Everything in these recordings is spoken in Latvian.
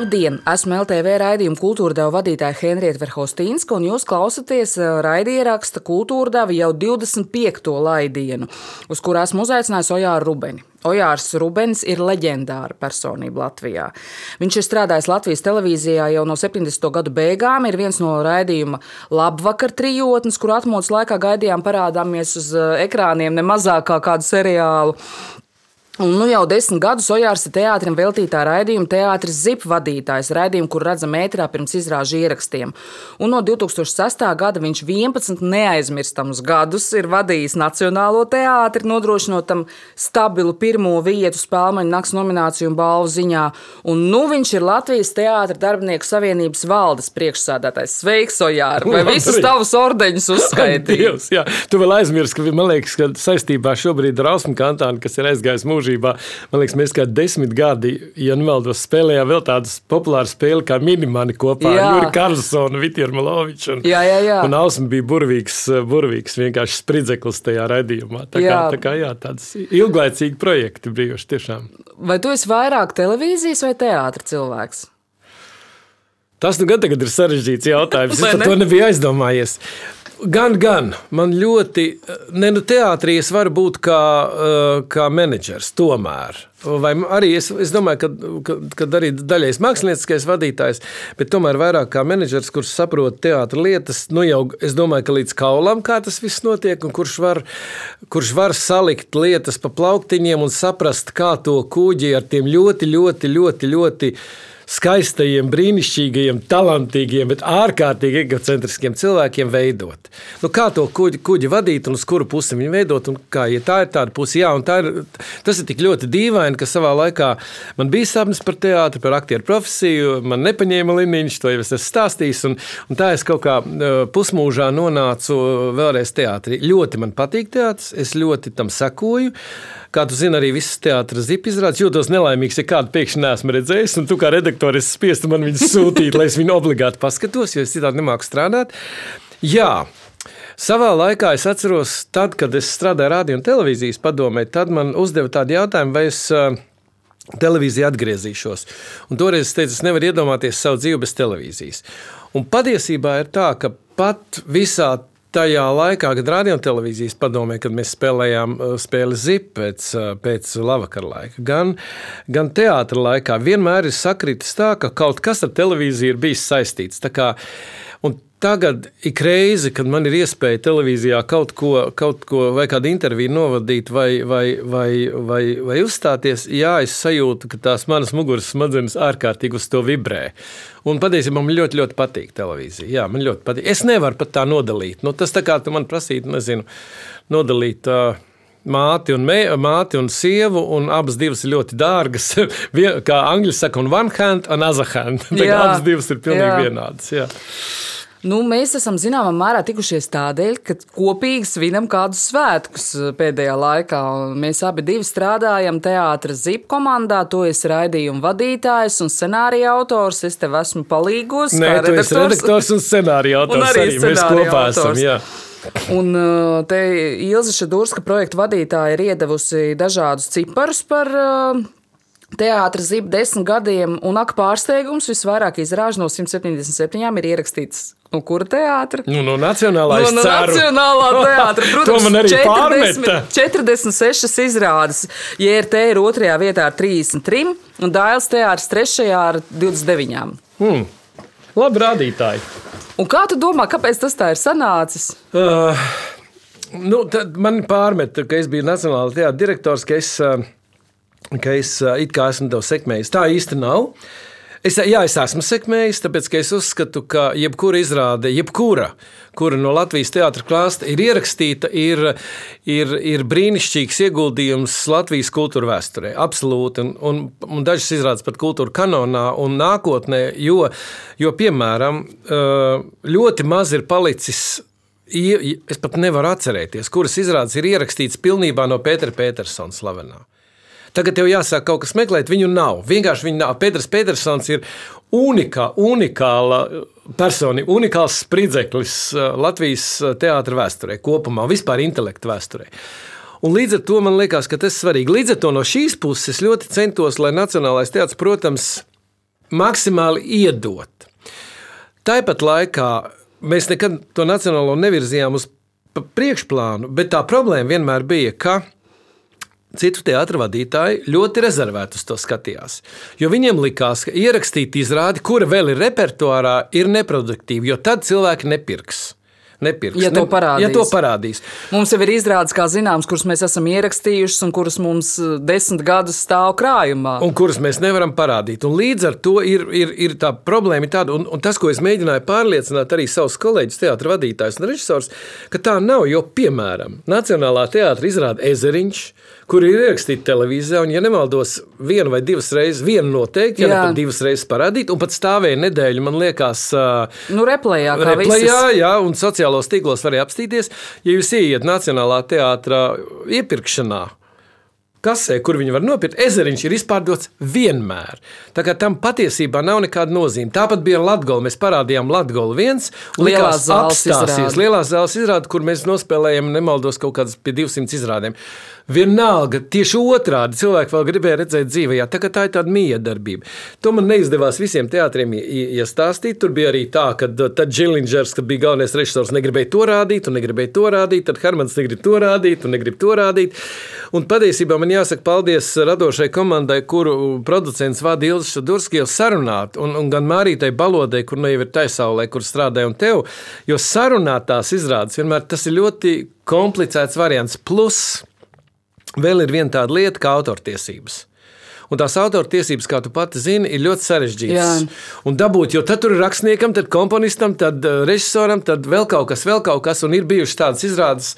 Labdien! Esmu LTV raidījuma kultūra deva vadītāja Henrieta Verhostīnska, un jūs klausāties raidieraksta kultūra deva jau 25. laidienu, uz kurā esmu uzaicinājis Ojāru Rubeni. Ojārs Rubens ir leģendāra personība Latvijā. Viņš ir strādājis Latvijas televīzijā jau no 70. gadu beigām, ir viens no raidījuma labvakar trijotnes, kur atmodas laikā gaidījām parādāmies uz ekrāniem ne mazāk kā kādu seriālu. Un, nu, jau desmit gadus Ojārs ir teātrim veltītā raidījuma teātris ZIP vadītājs, raidījumu, kur redzam ētrā pirms izrāžu ierakstiem. Un no 2006. gada viņš 11 neaizmirstamus gadus ir vadījis Nacionālo teātri, nodrošinot tam stabilu pirmo vietu Spēlmaņa nakts nomināciju un balvu ziņā. Un nu viņš ir Latvijas Teātra darbinieku savienības valdes priekšsādātājs. Sveiks, Ojār! Vai visus tavus ordeņus uzskaitīji? Jā, tu vēl aizmirsti, ka man liekas, ka saistībā šobrīd ar Ausmu Kantānu, kas ir aizgājis mūžā, mūžībā. Man liekas, mēs kā desmit gadi, ja nemaldos, spēlējām vēl tādu populāru spēli kā minimāni kopā jā. ar Juri Karlsonu, Vitieru Maloviču. Un, jā, jā, jā. un Ausma bija burvīgs, burvīgs vienkārši spridzeklis tajā redzījumā. Tā kā, jā. tā kā jā, tāds ilglaicīgi projekti bijuši tiešām. Vai tu esi vairāk televīzijas vai teātra cilvēks? Tas nu gan ir sarežģīts jautājums. Es par to nebiju aizdomājies. Gan, gan. Man ļoti, ne nu, teātrī es varu būt kā, eh, kā menedžers, tomēr. Vai arī es, es domāju, ka, ka, ka arī daļai mākslinieckais vadītājs, bet tomēr vairāk kā menedžers, kurš saprot teātris lietas, nu jau es domāju, ka līdz kaulam kā tas viss notiek, un kurš var, kurš var salikt lietas pa plauktiņiem un saprast, kā to kuģi ar tiem ļoti, ļoti, ļoti, ļoti, ļoti skaistajiem, brīnišķīgajiem, talantīgiem, bet ārkārtīgi egocentriskiem cilvēkiem veidot. Nu, kā to kuģi, kuģi vadīt un uz kuru pusi viņu veidot? Kā, ja tā ir tāda puse, jā, un ir, tas ir tik ļoti dīvaini, ka savā laikā man bija sapnis par teātri, par aktieru profesiju, man nepaņēma līnijas, to jau es esmu stāstījis, un, un tā es kaut kā pusmūžā nonācu vēlreiz teātrī. Ļoti man patīk teātris, es ļoti tam sekoju. Kā tu zini, arī visas teātris zipa izrādes jūtos nelaimīgs, ja kādu pēkšņi neesmu redzējis, un tu kā redaktors spiestu man viņu sūtīt, lai es viņu obligāti paskatos, jo es citādi nemāku strādāt. Jā, Savā laikā es atceros, tad, kad es strādāju radio un televīzijas padomē, tad man uzdeva tādu jautājumu, vai es uh, televīzijā atgriezīšos. Un toreiz es teicu, es nevaru iedomāties savu dzīvi bez televīzijas. Un patiesībā ir tā, ka pat visā tajā laikā, kad radio un televīzijas padomē, kad mēs spēlējām uh, spēli zipu pēc, uh, pēc lavakara laika, gan, gan teātra laikā, vienmēr ir sakritis tā, ka kaut kas ar televīziju ir bijis saistīts. Tagad ik reizi, kad man ir iespēja televīzijā kaut ko, kaut ko vai kādu interviju novadīt, vai, vai, vai, vai, vai uzstāties, jā, es sajūtu, ka tās manas muguras smadzenes ārkārtīgi uz to vibrē. Un patiesībā man ļoti, ļoti patīk televīzija. Jā, man ļoti patīk. Es nevaru pat tā nodalīt. Nu, tas tā kā man prasītu, nezinu, nodalīt. Uh, Māti un, me, māti un sievu, un abas divas ir ļoti dārgas. Kā angļuiski saka, un one hand, un other hand. Abas divas ir pilnīgi jā. vienādas. Jā. Nu, mēs esam zināmā mērā tikušies tādēļ, ka kopīgi svinam kādus svētkus eh, pēdējā laikā. Mēs abi strādājam teātras zipa komandā. Tu esi raidījuma vadītājs un scenārija autors. Es tev esmu palīgos. Nē, tu redaktors. redaktors un scenārija autors. Un arī, arī mēs kopā autors. esam. Jā. Un eh, te Ilza Šadurska projekta vadītāja ir iedevusi dažādus ciparus par uh, Teātris zipa desmit gadiem, un ak, pārsteigums visvairāk izrāžu no 177 ir ierakstīts. No kura teātra? Nu, no Nacionālā no, no Nacionālā teātra. Protams, man arī 40, pārmeta. 46 izrādes. JRT ir otrajā vietā ar 33, un Dāļas teātris trešajā ar 29. Hmm. Labi rādītāji. Un kā tu domā, kāpēc tas tā ir sanācis? Uh, nu, man pārmeta, ka es biju Nacionālā teātra direktors, ka es. Uh, ka es it kā esmu tev sekmējis. Tā īsti nav. Es, jā, es esmu sekmējis, tāpēc es uzskatu, ka jebkura izrāde, jebkura, kura no Latvijas teātras klāsta ir ierakstīta, ir, ir, ir brīnišķīgs ieguldījums Latvijas kultūra vēsturē. Absolūti. Un, un, un dažas izrādes pat kultūra kanonā un nākotnē, jo, jo piemēram, ļoti maz ir palicis Es pat nevaru atcerēties, kuras izrādes ir ierakstītas pilnībā no Pētera Petersona slavenā. Tagad tev jāsāk kaut kas meklēt, viņu nav. Vienkārši viņu nav. Pēters Petersons ir unikā, unikāla personība, unikāls spridzeklis uh, Latvijas uh, teātras vēsturē, kopumā, vispār intelektu vēsturē. Un līdz ar to man liekas, ka tas ir svarīgi. Līdz ar to no šīs puses ļoti centos, lai Nacionālais teātris, protams, maksimāli iedot. Tāpat laikā mēs nekad to nacionālo nevirzījām uz priekšplānu, bet tā problēma vienmēr bija, ka Citu teātrus vadītāji ļoti rezervēti uz to skatījās. Jo viņiem likās, ka ierakstīt izrādi, kura vēl ir repertuārā, ir neproduktīva, jo tad cilvēki nepirks nepirks. Ja to parādīs. Ja to parādīs. Mums jau ir izrādes, kā zināms, kuras mēs esam ierakstījuši un kuras mums eh, desmit gadus stāv krājumā. Un kuras mēs nevaram parādīt. Un līdz ar to ir, ir, ir tā problēma tāda, un, un tas, ko es mēģināju pārliecināt arī savus kolēģus, teātris vadītājus un režisors, ka tā nav. Jo, piemēram, Nacionālā teātris izrāda Ezeriņš kur ir ierakstīta televīzijā, un, ja nemaldos, vienu vai divas reizes, vienu noteikti, ja pat divas reizes parādīt, un pat stāvēja nedēļu, man liekas, nu, replējā, replējā jā, un sociālos tīklos varēja apstīties, ja jūs ieiet Nacionālā teātrā iepirkšanā. Kasē, kur viņi var nopirkt, ezeriņš ir izpārdots vienmēr. Tā kā tam patiesībā nav nekāda nozīme. Tāpat bija Latvija. Mēs parādījām Latviju viens, lielās zāles apstāsies. Lielās zāles izrāda, kur mēs nospēlējām, nemaldos, kaut kādas pie 200 izrādēm. Vienalga, tieši otrādi cilvēki vēl gribēja redzēt dzīvē, tā, tā ir tāda miedarbība. To man neizdevās visiem teātriem iestāstīt. Tur bija arī tā, ka tad Džilingers, kad bija galvenais režisors, negribēja to rādīt, un negribēja to rādīt, tad Hermans negrib to rādīt, un negrib to rādīt. Un patiesībā man jāsaka paldies radošai komandai, kuru producents vada Ilza Šadurski jau sarunāt, un, un gan Mārītai Balodai, kur nu jau ir taisaulē, kur strādāja un tev, jo sarunātās izrādes vienmēr tas ir ļoti komplicēts variants. Plus, Vēl ir viena tāda lieta, kā autortiesības. Un tās autortiesības, kā tu pati zini, ir ļoti sarežģītas. Un dabūt, jo tad tur ir rakstniekam, tad komponistam, tad uh, režisoram, tad vēl kaut kas, vēl kaut kas. Un ir bijušas tādas izrādes,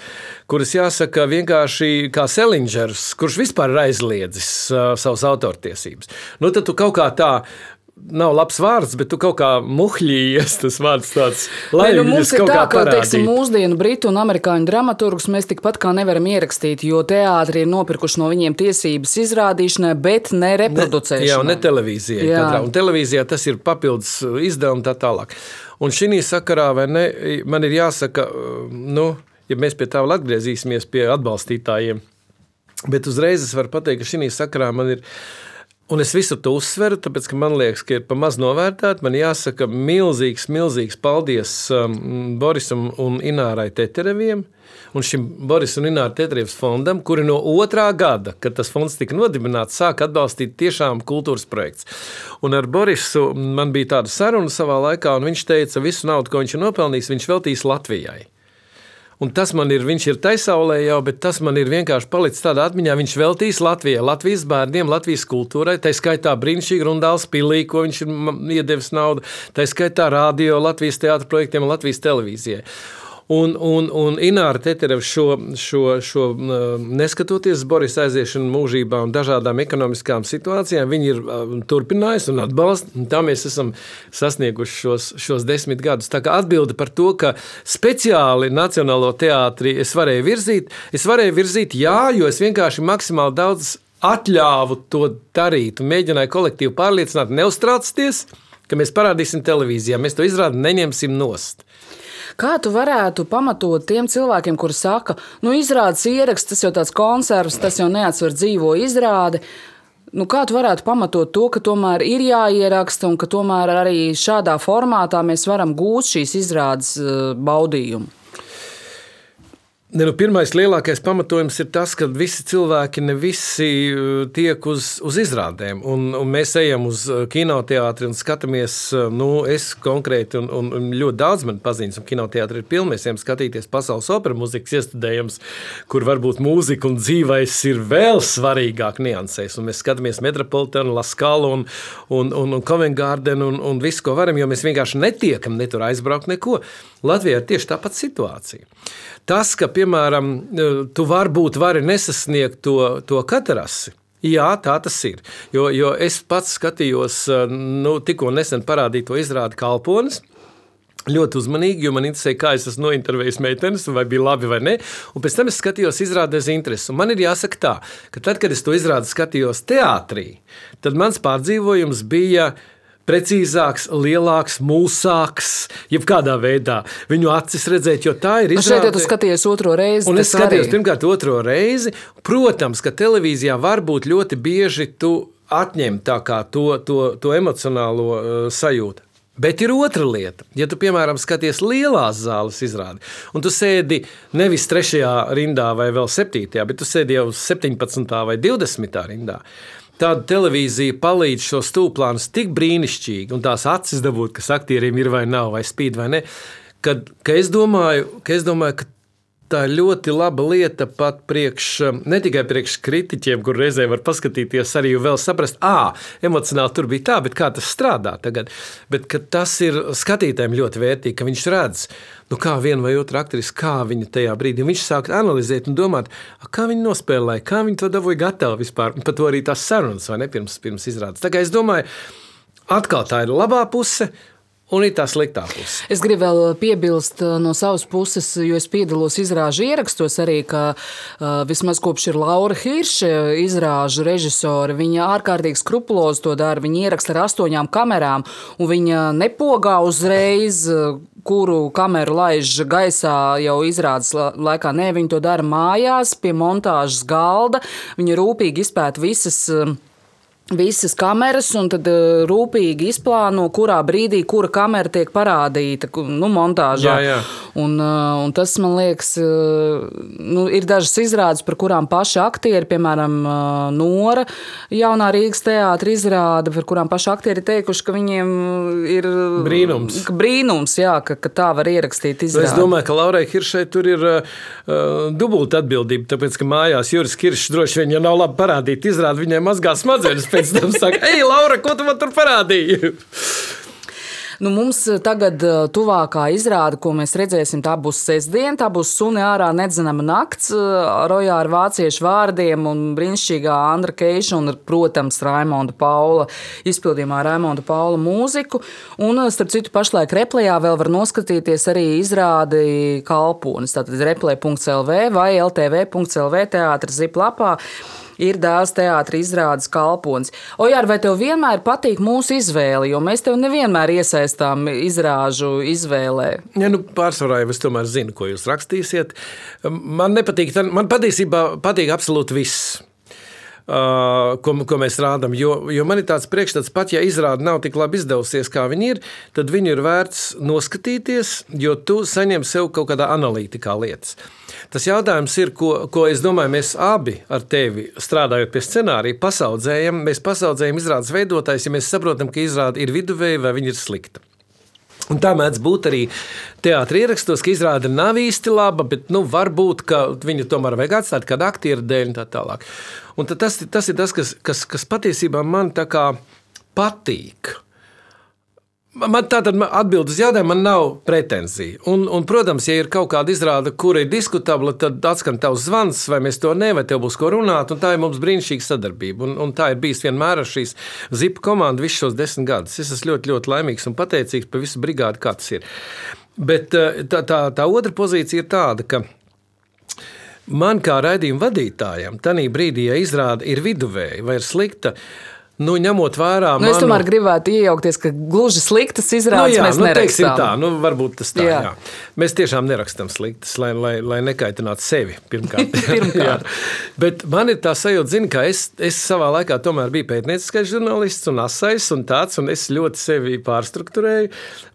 kuras jāsaka vienkārši kā Selingers, kurš vispār ir aizliedzis uh, savas autortiesības. Nu, tad tu kaut kā tā nav labs vārds, bet tu kaut kā muļķījies. Tas vārds tāds - lai nu, mums ir tā, ka teiksim, mūsdienu britu un amerikāņu dramaturgus mēs tikpat kā nevaram ierakstīt, jo teātri ir nopirkuši no viņiem tiesības izrādīšanai, bet ne reproducēšanai. Ne, jā, ne televīzijai. Jā. Katrā. Un televīzijā tas ir papildus izdevumi tā tālāk. Un šī sakarā ne, man ir jāsaka, nu, ja mēs pie tā vēl atgriezīsimies pie atbalstītājiem, bet uzreiz es varu pateikt, ka šī sakarā man ir Un es visu to uzsveru, tāpēc, ka man liekas, ka ir pamaz novērtēta. Man jāsaka milzīgs, milzīgs paldies um, Borisam un Inārai Tetereviem un šim Borisam un Inārai Teterevs fondam, kuri no otrā gada, kad tas fonds tika nodibināts, sāk atbalstīt tiešām kultūras projekts. Un ar Borisu man bija tāda saruna savā laikā, un viņš teica, visu naudu, ko viņš ir nopelnījis, viņš veltīs Latvijai. Un tas man ir, viņš ir taisaulē jau, bet tas man ir vienkārši palicis tādā atmiņā. Viņš veltīs Latvijai, Latvijas bērniem, Latvijas kultūrai, tā skaitā brīnišķīgi Rundāls pilī, ko viņš ir iedevis naudu, tā skaitā radio, Latvijas teātra projektiem un Latvijas televīzijai. Un, un, un Ināra Tetereva šo, šo, šo neskatoties Boris aiziešanu mūžībā un dažādām ekonomiskām situācijām, viņi ir turpinājusi un atbalsta. Un tā mēs esam sasnieguši šos, šos desmit gadus. Tā kā atbilde par to, ka speciāli Nacionālo teātri es varēju virzīt, es varēju virzīt jā, jo es vienkārši maksimāli daudz atļāvu to darīt un mēģināju kolektīvi pārliecināt, neuztraucieties, ka mēs parādīsim televīzijā, mēs to izrādi neņemsim nost. Kā tu varētu pamatot tiem cilvēkiem, kuri saka, nu, izrādes ieraksts, tas jau tāds konservs, tas jau neatsver dzīvo izrādi. Nu, kā tu varētu pamatot to, ka tomēr ir jāieraksta un ka tomēr arī šādā formātā mēs varam gūt šīs izrādes eh, baudījumu? Ne, nu, pirmais lielākais pamatojums ir tas, ka visi cilvēki ne visi uh, tiek uz, uz izrādēm. Un, un mēs ejam uz uh, kinoteātri un skatāmies, uh, nu, es konkrēti, un, un, un ļoti daudz man pazīstams, un kinoteātri ir ejam skatīties pasaules opera mūzikas iestudējums, kur varbūt mūzika un dzīvais ir vēl svarīgāk niansēs. Un mēs skatāmies Metropolitanu, Laskalu un, un, un, un Covent Garden un, un visu, ko varam, jo mēs vienkārši netiekam ne tur aizbraukt neko. Latvijā ir tieši tāpat situācija. Tas, ka, piemēram, tu varbūt vari nesasniegt to, to katarasi, Jā, tā tas ir. Jo, jo es pats skatījos, nu, tikko nesen parādīto izrādi kalpones. Ļoti uzmanīgi, jo man interesēja, kā es esmu nointervējis meitenes, vai bija labi vai nē. Un pēc tam es skatījos, izrādījās interesi. Un man ir jāsaka tā, ka tad, kad es to izrādi skatījos teātrī, tad mans pārdzīvojums bija precīzāks, lielāks, mūsāks, jebkādā veidā viņu acis redzēt, jo tā ir izrāde. Šeit jau tu skaties otro reizi. Un es skatījos arī. pirmkārt otro reizi. Protams, ka televīzijā var būt ļoti bieži tu atņem to, to, to emocionālo uh, sajūtu. Bet ir otra lieta. Ja tu, piemēram, skaties lielās zāles izrādi, un tu sēdi nevis trešajā rindā vai vēl septītajā, bet tu sēdi jau 17. vai 20. rindā, Tāda televīzija palīdz šo stūplānu tik brīnišķīgi, un tās acis dabūt, kas aktieriem ir vai nav, vai spīd vai ne. Kad, ka es domāju, ka es domāju, ka tā ir ļoti laba lieta pat priekš, ne tikai priekš kritiķiem, kur reizē var paskatīties arī vēl saprast, ah, emocionāli tur bija tā, bet kā tas strādā tagad. Bet tas ir skatītājiem ļoti vērtīgi, ka viņš redz, nu, kā viena vai otra aktrise, kā viņa tajā brīdī, viņš sāk analizēt un domāt, kā viņa nospēlēja, kā viņa to dabūja gatavu vispār, par to arī tās sarunas, vai ne, pirms, pirms izrādes. Tā kā es domāju, atkal tā ir labā puse, un ir tā sliktā puse. Es gribu vēl piebilst uh, no savas puses, jo es piedalos izrāžu ierakstos arī, ka uh, vismaz kopš ir Laura Hirša izrāžu režisore, viņa ārkārtīgi skrupulozi to dara. Viņa ieraksta ar astoņām kamerām, un viņa nepogā uzreiz uh, kuru kameru laiž gaisā jau izrādes laikā. Nē, viņi to dara mājās, pie montāžas galda. Viņa rūpīgi izpēta visas visas kameras un tad uh, rūpīgi izplāno, kurā brīdī kura kamera tiek parādīta nu, montāžā. Jā, jā. Un, uh, un tas man liekas, uh, nu, ir dažas izrādes, par kurām paši aktieri, piemēram, Nora, jaunā Rīgas teātris izrāda, par kurām paši aktieri teikuši, ka viņiem ir brīnums. Brīnums, jā, ka, ka tā var ierakstīt izrādi. Es domāju, ka Laurai Hiršai tur ir uh, dubulta atbildība, tāpēc, ka mājās Juris Kiršs droši vien, ja nav labi parādīt izrādi, viņai mazgā smadzenes pēc tam saka, ej, Laura, ko tu man tur parādīji? Nu, mums tagad uh, tuvākā izrāde, ko mēs redzēsim, tā būs sestdiena. Tā būs suni ārā nedzenama nakts, uh, rojā ar vāciešu vārdiem un brīnišķīgā Andra Keiša un, protams, Raimonda Paula izpildījumā Raimonda Paula mūziku. Un, starp citu, pašlaik replējā vēl var noskatīties arī izrādi kalponis. Tātad replē.lv vai ltv.lv teātris ziplapā ir dēls teātris izrādes kalponis. Ojār, vai tev vienmēr patīk mūsu izvēle, jo mēs tev nevienmēr iesaistām izrāžu izvēlē? Ja, nu, pārsvarā jau es tomēr zinu, ko jūs rakstīsiet. Man nepatīk, man patiesībā patīk absolūti viss. Uh, ko, ko mēs rādām. Jo, jo man ir tāds priekšstats, pat ja izrāde nav tik labi izdevusies, kā viņi ir, tad viņu ir vērts noskatīties, jo tu saņem sev kaut kādā analītikā lietas. Tas jautājums ir, ko, ko es domāju, mēs abi ar tevi strādājot pie scenārija, pasaudzējam. Mēs pasaudzējam izrādes veidotājs, ja mēs saprotam, ka izrāde ir viduvēja vai viņa ir slikta. Un tā mēdz būt arī teātris ierakstos, ka izrāde nav īsti laba, bet nu, varbūt viņu tomēr vajag atstāt kādu aktieru dēļ un tā tālāk. Un tas, tas ir tas, kas, kas, kas patiesībā man patīk. Man tātad atbild uz jautājumu, man nav pretenzija. Un, un, protams, ja ir kaut kāda izrāde, kur ir diskutabla, tad atskan tavs zvans, vai mēs to ne, vai tev būs ko runāt. Tā ir mums brīnišķīga sadarbība. Un, un tā ir bijis vienmēr ar šīs zipa komandu visus šos desmit gadus. Es esmu ļoti, ļoti laimīgs un pateicīgs par visu brigādi, kā tas ir. Bet eh, tā, tā, tā otra pozīcija ir tāda, ka man kā raidījuma vadītājam, tajā brīdī, ja izrāde ir viduvēja vai ir slikta, uh, Nu, ņemot vērā, nu, es manu... tomēr gribētu iejaukties, ka gluži sliktas izrādes nu, jā, mēs nu, nerakstām. Tā, nu, varbūt tas tā, jā. Jā. Mēs tiešām nerakstām sliktas, lai, lai, lai nekaitinātu sevi pirmkārt. pirmkārt. Bet man ir tā sajūta, zin, ka es, es savā laikā tomēr biju pētnieciskais žurnālists un asais un tāds, un es ļoti sevi pārstruktūrēju.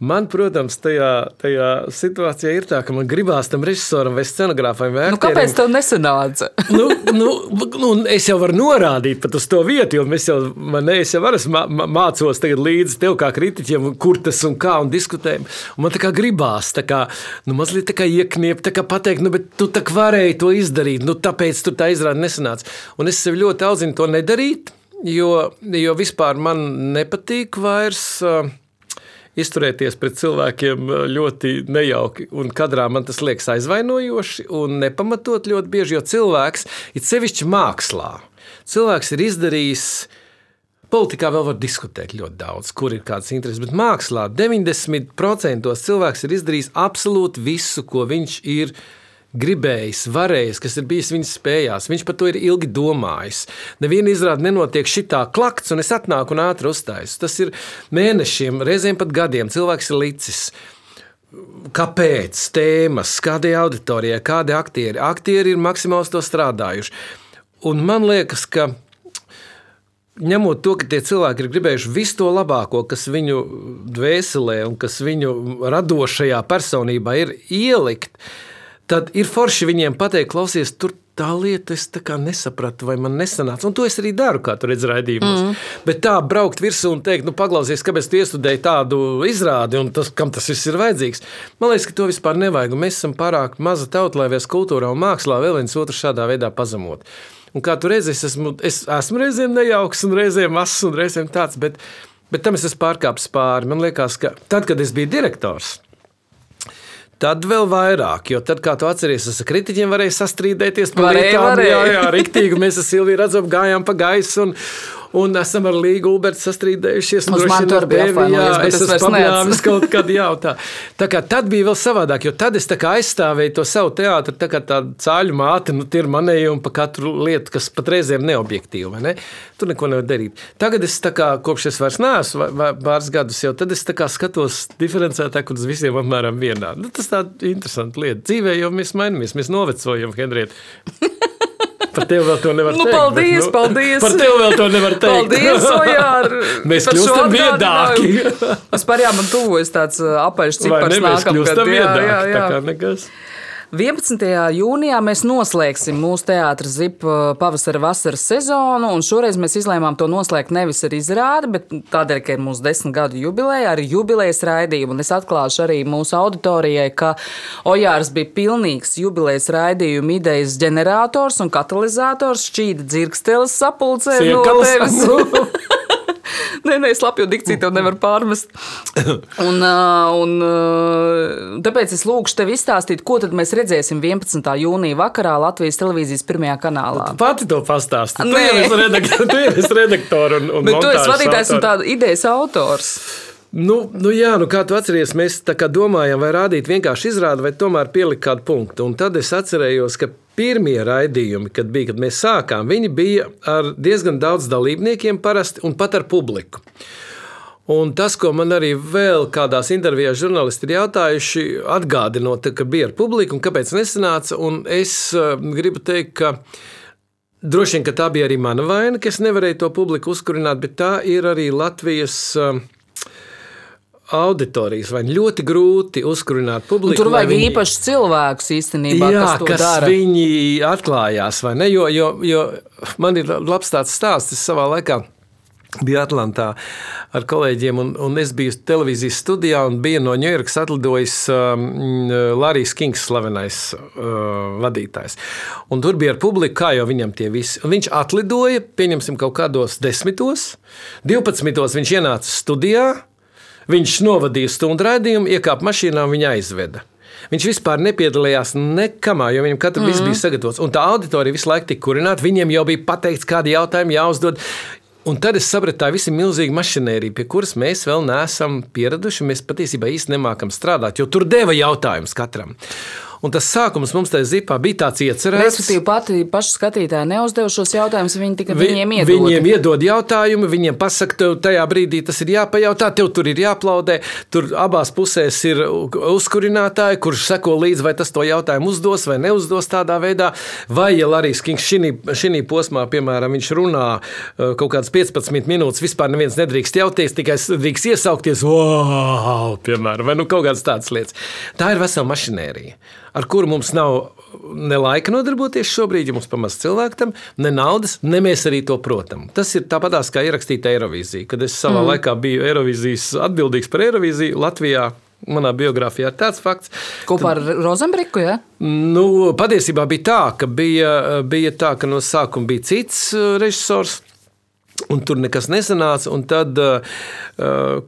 Man, protams, tajā, tajā situācijā ir tā, ka man gribās tam režisoram vai scenogrāfam vai nu, kāpēc tev nesanāca? nu, nu, nu, es jau varu norādīt pat uz to vietu, jo mēs jau man ne, es jau esmu mācos līdzi tev kā kritiķiem, kur tas un kā un diskutējam. Un man tā kā gribās, tā kā, nu, mazliet tā kā iekniept, tā kā pateikt, nu, bet tu tā varēji to izdarīt, nu, tāpēc tur tā izrāda nesanāca. Un es sev ļoti audzinu to nedarīt, jo, jo vispār man nepatīk vairs. Uh, izturēties pret cilvēkiem ļoti nejauki. Un kadrā man tas liekas aizvainojoši un nepamatot ļoti bieži, jo cilvēks, it sevišķi mākslā, cilvēks ir izdarījis Politikā vēl var diskutēt ļoti daudz, kur ir kādas intereses, bet mākslā 90% cilvēks ir izdarījis absolūti visu, ko viņš ir gribējis, varējis, kas ir bijis viņa spējās. Viņš par to ir ilgi domājis. Neviena izrāde nenotiek šitā klakts, un es atnāku un ātri uzstājos. Tas ir mēnešiem, reizēm pat gadiem. Cilvēks ir licis. Kāpēc? Tēmas, kādai auditorijai, kādi aktieri. Aktieri ir maksimāli to strādājuši. Un man liekas, ka ņemot to, ka tie cilvēki ir gribējuši visu to labāko, kas viņu dvēselē un kas viņu radošajā personībā ir ielikt, tad ir forši viņiem pateikt, klausies, tur tā lieta es nesapratu, vai man nesanāca. Un to es arī daru, kā tur redzat, raidījumos. Mm. Bet tā braukt virsū un teikt, nu, paklausies, kāpēc tu iestudēji tādu izrādi un tas, kam tas viss ir vajadzīgs. Man liekas, ka to vispār nevajag. Mēs esam pārāk maza tauta, lai vies kultūrā un mākslā vēl viens otru šādā veidā pazemot. Un kā tu redzi, es esmu, es esmu reizēm nejauks, un reizēm mazs, un reizēm tāds, bet, bet tam es esmu pārkāpis pāri. Man liekas, ka tad, kad es biju direktors, Tad vēl vairāk, jo tad, kā tu atceries, es ar kritiķiem varēju sastrīdēties par lietām. Jā, jā, riktīgi. Mēs ar Silviju redzam, gājām pa gaisu. Un, un esam ar Līgu Ubertu sastrīdējušies. Mums man tur bija jāatvainojas, es esmu papļāvis kaut kad jautā. Tā kā tad bija vēl savādāk, jo tad es tā kā aizstāvēju to savu teātru, tā kā tā cāļu māte, nu tie ir manējumi pa katru lietu, kas pat reizēm neobjektīvi, vai ne? Tur neko nevar darīt. Tagad es tā kā, kopš es vairs neesmu pāris gadus jau, tad es tā kā skatos diferencētāk uz visiem apmēram vienādi. Nu, tas tā interesanti lieta. Dzīvē jau mēs mainamies, mēs novecojam, Henrieta. Par tevi vēl to nevar nu, teikt. Paldies, bet, nu, paldies. Par tevi vēl to nevar teikt. Paldies, Ojār. Mēs kļūstam viedāki. Vispār jā, man tuvojas tāds apaļš cipars nākamgad. Jā, jā, jā. Tā kā nekas. 11. jūnijā mēs noslēgsim mūsu teātras zipa uh, pavasara vasaras sezonu, un šoreiz mēs izlēmām to noslēgt nevis ar izrādi, bet tādēļ, ka ir mūsu desmit gadu jubileja, ar jubilejas raidījumu. Un es atklāšu arī mūsu auditorijai, ka Ojārs bija pilnīgs jubilejas raidījuma idejas ģenerators un katalizators šķīda dzirksteles sapulcē no tevis. nē, nē, slapju dikciju tev nevar pārmest. Un, un, tāpēc es lūgšu tev izstāstīt, ko tad mēs redzēsim 11. jūnija vakarā Latvijas televīzijas pirmajā kanālā. Tu pati to pastāsti. Tu jau esi redaktors redaktor un, un Bet tu esi vadītājs un tāda idejas autors. Nu, nu jā, nu kā tu atceries, mēs domājām, vai rādīt vienkārši izrādi, vai tomēr pielikt kādu punktu. Un tad es atcerējos, ka pirmie raidījumi, kad, bija, kad mēs sākām, viņi bija ar diezgan daudz dalībniekiem parasti un pat ar publiku. Un tas, ko man arī vēl kādās intervijās žurnālisti ir jautājuši, atgādinot, ka bija ar publiku un kāpēc nesanāca. Un es uh, gribu teikt, ka droši vien ka tā bija arī mana vaina, ka es nevarēju to publiku uzkurināt, bet tā ir arī Latvijas. Auditorijas, vai ļoti grūti uzkurināt publiku. Un tur vajag viņi... īpašs cilvēks īstenībā, jā, kas to kas dara. Viņi atklājās, vai ne? Jo, jo, jo man ir labs tāds stāsts, es savā laikā biju Atlantā ar kolēģiem, un, un es biju televīzijas studijā, un bija no Ņujorkas atlidojis um, Larijs Kings, slavenais uh, vadītājs. Un tur bija ar publiku, kā jau viņam tie visi. Un viņš atlidoja, pieņemsim, kaut kādos desmitos, divpadsmitos viņš ienāca studijā, Viņš novadīja stundu raidījumu, iekāpa mašīnā un viņa aizveda. Viņš vispār nepiedalījās nekamā, jo viņam katru mm. -hmm. bija sagatavots. Un tā auditorija visu laiku tika kurināta. Viņiem jau bija pateikts, kādi jautājumi jāuzdod. Un tad es sapratu, tā ir milzīga mašinērija, pie kuras mēs vēl neesam pieraduši. Mēs patiesībā īstenībā nemākam strādāt, jo tur deva jautājumus katram. Un tas sākums mums tajā zipā bija tāds iecerēts. Respektīvi, pati paši skatītāji neuzdeva šos jautājumus, viņi tikai Vi, viņiem iedod. Viņiem iedod jautājumu, viņiem pasaka, tev tajā brīdī tas ir jāpajautā, tev tur ir jāplaudē. Tur abās pusēs ir uzkurinātāji, kurš seko līdzi, vai tas to jautājumu uzdos vai neuzdos tādā veidā. Vai, ja Larijs Kings šī posmā, piemēram, viņš runā uh, kaut kādas 15 minūtes, vispār neviens nedrīkst jauties, tikai drīkst iesaukties, wow, piemēram, vai nu kaut kādas tādas lietas. Tā ir vesela mašinērija ar kuru mums nav ne laika nodarboties šobrīd, ja mums pamazs cilvēku tam, ne naudas, ne mēs arī to protam. Tas ir tāpatās kā ierakstīt Eirovīziju. Kad es savā mm. laikā biju Eirovīzijas atbildīgs par Eirovīziju Latvijā. Manā biogrāfijā ir tāds fakts. Kopā ar Rozenbriku? Ja? Nu, patiesībā bija tā, ka bija, bija tā, ka no sākuma bija cits uh, režisors. Un tur nekas nesanāca. Tad, uh,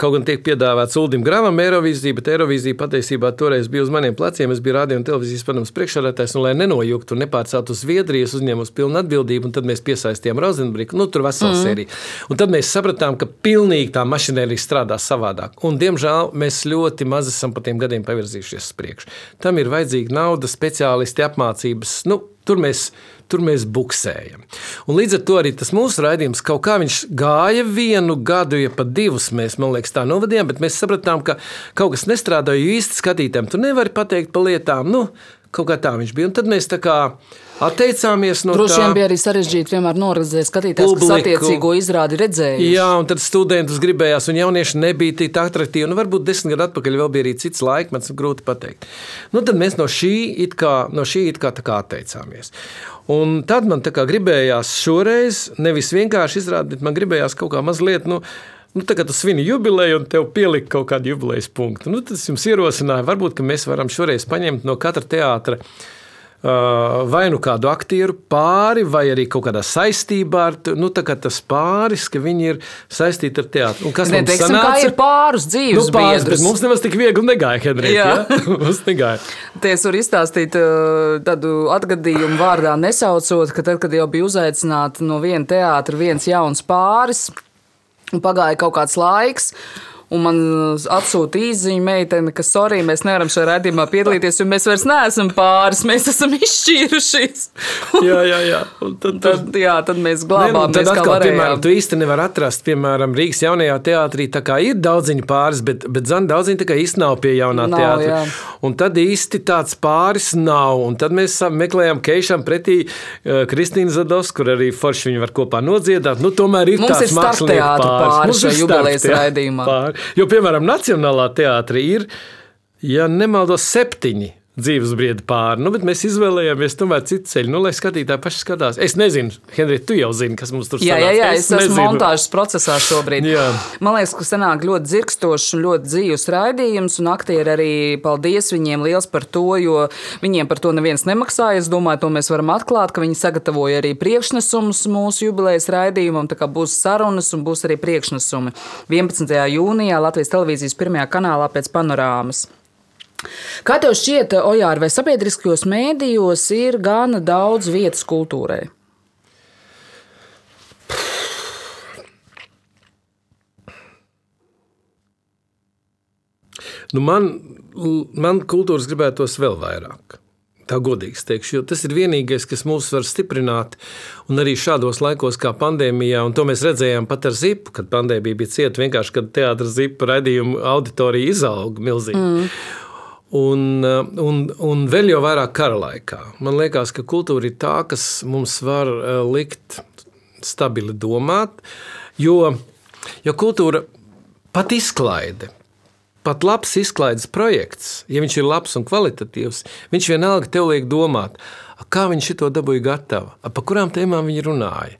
kaut gan tiek piedāvāts Uldim Gravam Eirovīzija, bet Eirovīzija patiesībā toreiz bija uz maniem pleciem. Es biju radio un televīzijas padomus priekšsēdētājs, un lai nenojuktu un nepārceltu uz Zviedriju, uzņēmu uz pilnu atbildību, un tad mēs piesaistījām Rozenbriku. Nu, tur vesela mm. sērija. Un tad mēs sapratām, ka pilnīgi tā mašinērija strādā savādāk. Un, diemžēl mēs ļoti maz esam pa tiem gadiem pavirzījušies uz priekšu. Tam ir vajadzīga nauda, speciālisti, apmācības. Nu, tur mēs tur mēs buksējam. Un līdz ar to arī tas mūsu raidījums kaut kā gāja vienu gadu, ja pat divus mēs, man liekas, tā novadījām, bet mēs sapratām, ka kaut kas nestrādāja īsti skatītājiem. Tu nevari pateikt par lietām, nu, kaut kā tā viņš bija. Un tad mēs tā kā atteicāmies no Droši tā. vien bija arī sarežģīti vienmēr norganizēt skatītājs, kas Publiku. attiecīgo izrādi redzēja. Jā, un tad studentus gribējās, un jaunieši nebija tik attraktīvi. Nu, varbūt desmit gadu atpakaļ vēl bija arī cits laikmets, grūti pateikt. Nu, tad mēs no šī it kā, no šī it kā, tā kā atteicāmies. Un tad man tā kā gribējās šoreiz nevis vienkārši izrādīt, bet man gribējās kaut kā mazliet. Nu, Nu, tagad tu svini jubileju, un tev pielika kaut kādu jubilejas punktu. Nu, tas jums ierosināja, varbūt mēs varam šoreiz paņemt no katra teātra Uh, vai nu kādu aktieru pāri, vai arī kaut kādā saistībā ar nu, tas pāris, ka viņi ir saistīti ar teātru. Un kas Ne, teiksim, sanāca? ir pāris dzīves Nu, pāris, biedrus. mums nemaz tik viegli negāja, Henrija. Ja? mums negāja. Te es varu izstāstīt uh, tādu atgadījumu vārdā nesaucot, ka tad, kad jau bija uzaicināti no viena teātra viens jauns pāris, pagāja kaut kāds laiks. Un man atsūta īziņa meitene, ka, sorry, mēs nevaram šajā redzējumā piedalīties, jo mēs vairs neesam pāris, mēs esam izšķīrušies. Jā, jā, jā. Un tad, tad, Tad, jā, tad mēs Ne, nu, glābām, tad mēs atkal, piemēram, varējām. tu īsti nevari atrast, piemēram, Rīgas jaunajā teātrī. Tā kā ir daudziņu pāris, bet, bet zan daudziņu tā kā īsti nav pie jaunā Nav, teātra. jā. Un tad īsti tāds pāris nav. Un tad mēs meklējām Keišam pretī uh, Kristīnu Zados, kur arī forši viņi var kopā nodziedāt. Nu, tomēr ir Mums tāds starpteātru pāris Mums ir šajā jubilejas starpteātru raidījumā. pāri. Jo, piemēram, Nacionālā teātrī ir, ja nemaldos, septiņi dzīves briedi pāri. Nu, bet mēs izvēlējāmies tomēr citu ceļu, nu, lai skatītāji paši skatās. Es nezinu, Henrij, tu jau zini, kas mums tur Jā, jā, sanāca. jā, es, es esmu montāžas procesā šobrīd. Jā. Man liekas, ka sanāk ļoti dzirkstošs un ļoti dzīves raidījums, un aktieri arī paldies viņiem liels par to, jo viņiem par to neviens nemaksāja. Es domāju, to mēs varam atklāt, ka viņi sagatavoja arī priekšnesumus mūsu jubilejas raidījumam, tā kā būs sarunas un būs arī priekšnesumi. 11. jūnijā Latvijas televīzijas pirmajā kanālā pēc panorāmas. Kā tev šķiet, Ojār, vai sabiedriskajos mēdījos ir gana daudz vietas kultūrai? Nu, man, man kultūras gribētos vēl vairāk. Tā godīgi teikšu, jo tas ir vienīgais, kas mūs var stiprināt. Un arī šādos laikos, kā pandēmijā, un to mēs redzējām pat ar zipu, kad pandēmija bija cieta, vienkārši kad teātris zipa raidījumu auditorija izauga milzīgi. Mm. Un, un, un vēl jau vairāk kara laikā. Man liekas, ka kultūra ir tā, kas mums var eh, likt stabili domāt, jo, jo kultūra pat izklaide. Pat labs izklaides projekts, ja viņš ir labs un kvalitatīvs, viņš vienalga tev liek domāt, kā viņš to dabūja gatavu, a, pa kurām tēmām viņi runāja.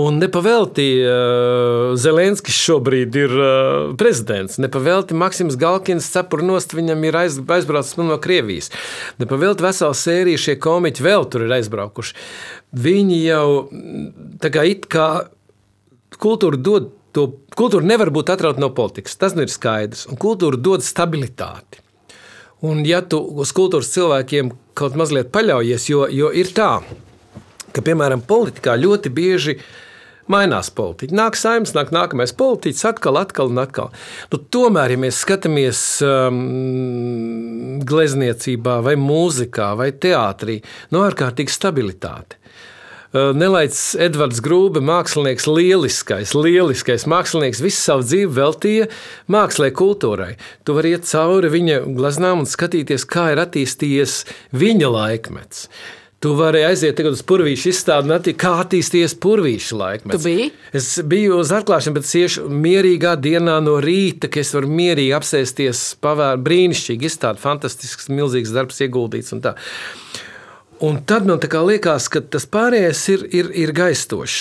Un nepavēlti uh, Zelenskis šobrīd ir uh, prezidents. Nepavēlti Maksims Galkins cepura nost viņam ir aiz, aizbraucis no Krievijas. Nepavēlti vesela sērija šie komiķi vēl tur ir aizbraukuši. Viņi jau mm, tā kā it kā kultūra dod to, kultūra nevar būt atrauta no politikas. Tas nu ir skaidrs. Un kultūra dod stabilitāti. Un ja tu uz kultūras cilvēkiem kaut mazliet paļaujies, jo, jo ir tā, ka, piemēram, politikā ļoti bieži mainās politika. Nāk saimnes, nāk nākamais politiķis, atkal, atkal un atkal. Nu, tomēr, ja mēs skatāmies um, glezniecībā, vai mūzikā, vai teātrī, no ārkārtīgi stabilitāte. Uh, Nelaids Edvards Grūbe, mākslinieks, lieliskais, lieliskais mākslinieks, visu savu dzīvi veltīja mākslē, kultūrai. Tu vari iet cauri viņa glaznām un skatīties, kā ir attīstījies viņa laikmets. Tu vari aiziet tagad uz purvīšu izstādi kā attīstījies purvīšu laikmets. Tu biji? Es biju uz atklāšanu, bet es iešu mierīgā dienā no rīta, ka es varu mierīgi apsēsties, pavērt brīnišķīgi izstādi, fantastisks, milzīgs darbs ieguldīts un tā. Un tad man liekas, ka tas pārējais ir, ir, ir gaistošs.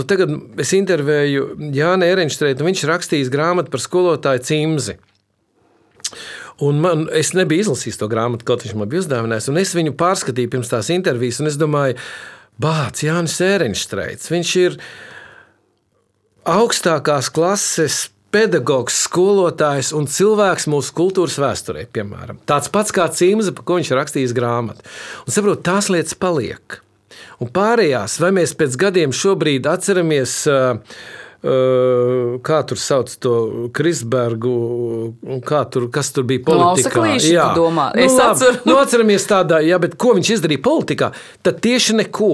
Nu, tagad es intervēju Jānu Erenštreitu, un viņš rakstījis grāmatu par skolotāju cimzi. Un man, es nebiju izlasījis to grāmatu, kaut viņš man bija uzdāvinājis. Es viņu pārskatīju pirms tās intervijas, un es domāju, Bācis, Jānis Erenštreits. Viņš ir augstākās klases pedagogs, skolotājs un cilvēks mūsu kultūras vēsturē, piemēram. Tāds pats kā Cimze, par ko viņš rakstījis grāmatu. Un saprot, tās lietas paliek. Un pārējās, vai mēs pēc gadiem šobrīd atceramies. Uh, kā tur sauc to Krisbergu, tur, kas tur bija politikā? Ausaklīši, tu domā? nu, Es atceros. nu, atceramies tādā, jā, bet ko viņš izdarīja politikā? Tad tieši neko.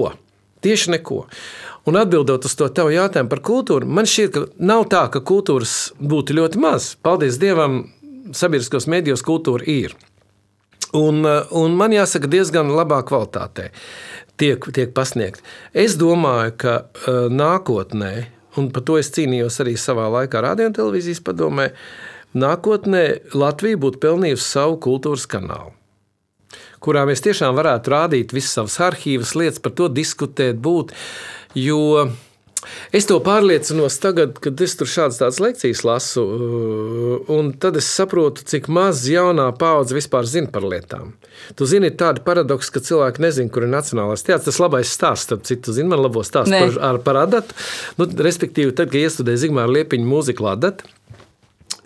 Tieši neko. Un atbildot uz to tavu jautājumu par kultūru, man šķiet, ka nav tā, ka kultūras būtu ļoti maz. Paldies Dievam, sabiedriskos medijos kultūra ir. Un, un man jāsaka, diezgan labā kvalitātē. tiek, tiek pasniegti. Es domāju, ka uh, nākotnē, un par to es cīnījos arī savā laikā radio un televīzijas padomē, nākotnē Latvija būtu pelnījusi savu kultūras kanālu kurā mēs tiešām varētu rādīt visas savas arhīvas lietas, par to diskutēt, būt. Jo Es to pārliecinos tagad, kad es tur šādas tādas lekcijas lasu, uh, un tad es saprotu, cik maz jaunā paudze vispār zina par lietām. Tu zini, ir tāda paradoksa, ka cilvēki nezina, kur ir nacionālais teātris. Tas labais stāsts, starp citu, zina man labo stāstu par, par adatu. Nu, respektīvi, tad, kad iestudēju Zigmāra Liepiņa mūziku adatu,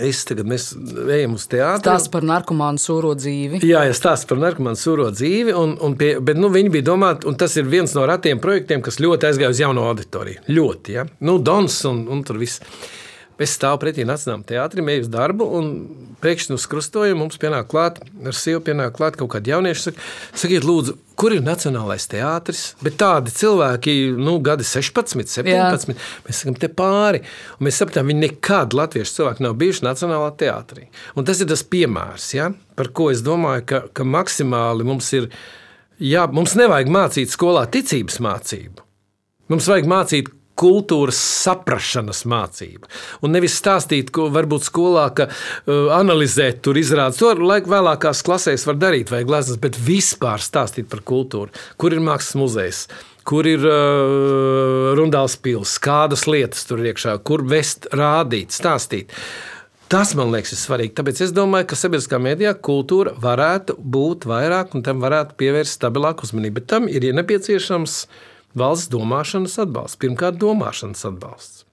Es tagad mēs ejam uz teātri. Stāsts par narkomānu sūro dzīvi. Jā, jā stāsts par narkomānu sūro dzīvi. Un, un pie, bet nu, viņi bija domāti, un tas ir viens no ratiem projektiem, kas ļoti aizgāja uz jauno auditoriju. Ļoti, ja? Nu, Dons un, un tur viss. Es stāvu pretī Nacionālajam teātrim, eju uz darbu, un pēkšņi uz krustojuma mums pienāk klāt, ar sievu pienāk klāt kaut kādi jaunieši. Saka, sakiet, lūdzu, kur ir Nacionālais teātris? Bet tādi cilvēki, nu, gadi 16, 17, Jā. mēs sakām, te pāri. Un mēs sapratām, viņi nekad latviešu cilvēki nav bijuši Nacionālā teātrī. Un tas ir tas piemērs, ja, par ko es domāju, ka, ka maksimāli mums ir, jā, mums nevajag mācīt skolā ticības mācību. Mums vajag mācīt kultūras saprašanas mācība. Un nevis stāstīt, ko varbūt skolā, ka uh, analizēt, tur izrādīt. To laik vēlākās klasēs var darīt, vai gleznas, bet vispār stāstīt par kultūru. Kur ir mākslas muzejs? Kur ir uh, rundāls pils, kādas lietas tur iekšā, kur vest, rādīt, stāstīt. Tas man liekas, ir svarīgi. Tāpēc es domāju, ka sabiedriskā mēdījā kultūra varētu būt vairāk un tam varētu pievērst stabilāku uzmanību. Bet tam ir ja nepieciešams uh, valsts domāšanas atbalsts. Pirmkārt, domāšanas atbalsts.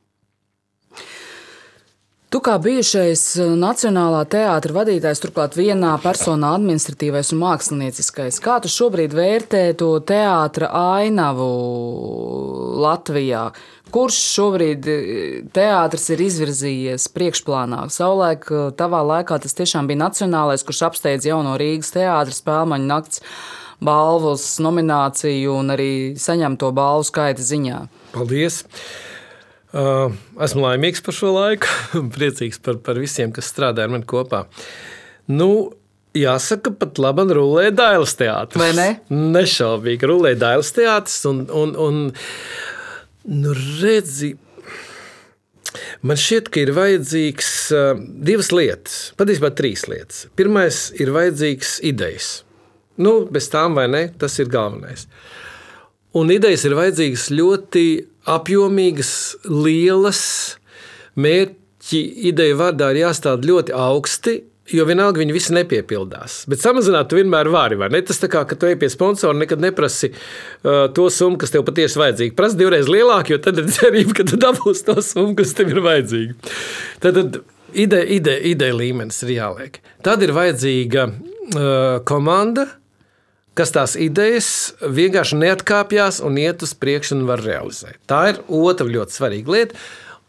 Tu kā bijušais eh, Nacionālā teātra vadītājs, turklāt vienā personā administratīvais un mākslinieckais, kā tu šobrīd vērtē to teātra ainavu Latvijā? Kurš šobrīd eh, teātris ir izvirzījies priekšplānā? Savulaik, eh, tavā laikā tas tiešām bija nacionālais, kurš apsteidz jauno Rīgas teātris, Spēlmaņa nakts balvas nomināciju un arī saņem to balvu skaita ziņā. Paldies! Uh, esmu laimīgs par šo laiku, priecīgs par, par visiem, kas strādā ar mani kopā. Nu, Jāsaka, pat labi rulē Dailas teātris. Vai ne? Nešaubīgi rulē Dailas teātris. Un, un, un nu, redzi, man šķiet, ka ir vajadzīgs uh, divas lietas, patiesībā trīs lietas. Pirmais ir vajadzīgs idejas. Nu, bez tām vai ne, tas ir galvenais. Un idejas ir vajadzīgas ļoti apjomīgas, lielas, mērķi ideju vārdā ir jāstāda ļoti augsti, jo vienalga viņi visi nepiepildās. Bet samazināt tu vienmēr vari. Tas tā kā, ka tu ej pie sponsora, nekad neprasi uh, to summu, kas tev patiesi vajadzīga. Prasa divreiz lielāku, jo tad ir cerība, ka tu dabūsi to summu, kas tev ir vajadzīga. Tad, tad ideja, ideja, ideja līmenis ir jāliek. Tad ir vajadzīga uh, komanda kas tās idejas vienkārši neatkāpjas un iet uz priekšu un var realizēt. Tā ir otra ļoti svarīga lieta.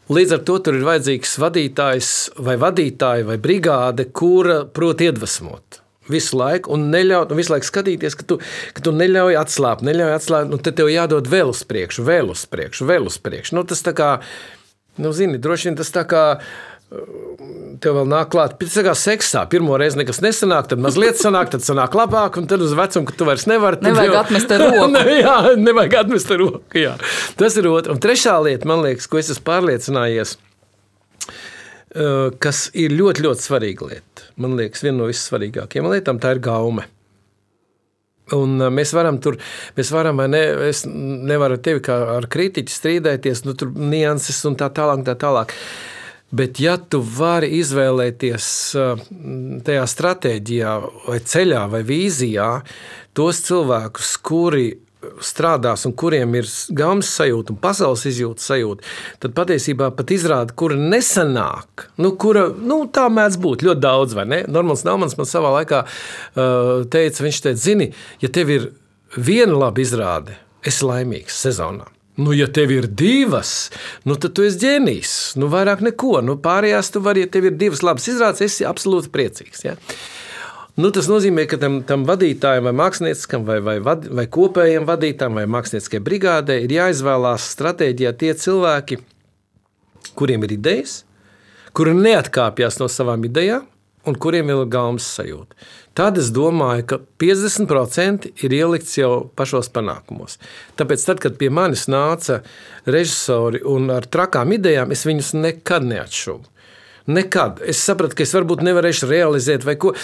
Līdz ar to tur ir vajadzīgs vadītājs vai vadītāja vai brigāde, kura prot iedvesmot visu laiku un neļaut, un visu laiku skatīties, ka tu, ka tu neļauj atslābt, neļauj atslābt, un tad tev jādod vēl uz priekšu, vēl uz priekšu, vēl uz priekšu. Nu, tas tā kā, nu, zini, droši vien tas tā kā Tev vēl nāk klāt, pēc tam, kā seksā. Pirmā reize nekas nesanāk, tad mazliet sanāk, tad sanāk labāk, un tad uz vecumu, ka tu vairs nevari. Nevajag jau... atmest roku. ne, jā, nevajag atmest roku. Jā. Tas ir otrs. Un trešā lieta, man liekas, ko es esmu pārliecinājies, kas ir ļoti, ļoti svarīga lieta. Man liekas, viena no vissvarīgākajām lietām tā ir gaume. Un mēs varam tur, mēs varam, ne, es nevaru ar tevi kā ar kritiķi strīdēties, nu, tur nianses un tā tālāk. Tā tālāk. Bet, ja tu vari izvēlēties tajā stratēģijā, vai ceļā, vai vīzijā, tos cilvēkus, kuri strādās un kuriem ir gaumas sajūta un pasaules izjūta sajūta, tad patiesībā pat izrāda, kura nesanāk. Nu, kura, nu, tā mēdz būt ļoti daudz, vai ne? Normāls Nāmans man savā laikā teica, viņš teica, zini, ja tev ir viena laba izrāde, esi laimīgs sezonā. Nu, ja tev ir divas, nu, tad tu esi ģēnijs. Nu, vairāk neko. Nu, pārējās tu vari, ja tev ir divas labas izrādes, esi absolūti priecīgs. Ja? Nu, tas nozīmē, ka tam, tam vadītājam, vai māksliniekam, vai, vai, vad, vai kopējiem vadītājam, vai mākslinieckai brigādē ir jāizvēlās stratēģijā tie cilvēki, kuriem ir idejas, kuri neatkāpjas no savām idejām, un kuriem ir gaumas sajūta. Tad es domāju, ka 50% ir ielikts jau pašos panākumos. Tāpēc, tad, kad pie manis nāca režisori un ar trakām idejām, es viņus nekad neatšuvu. Nekad. Es sapratu, ka es varbūt nevarēšu realizēt, vai ko.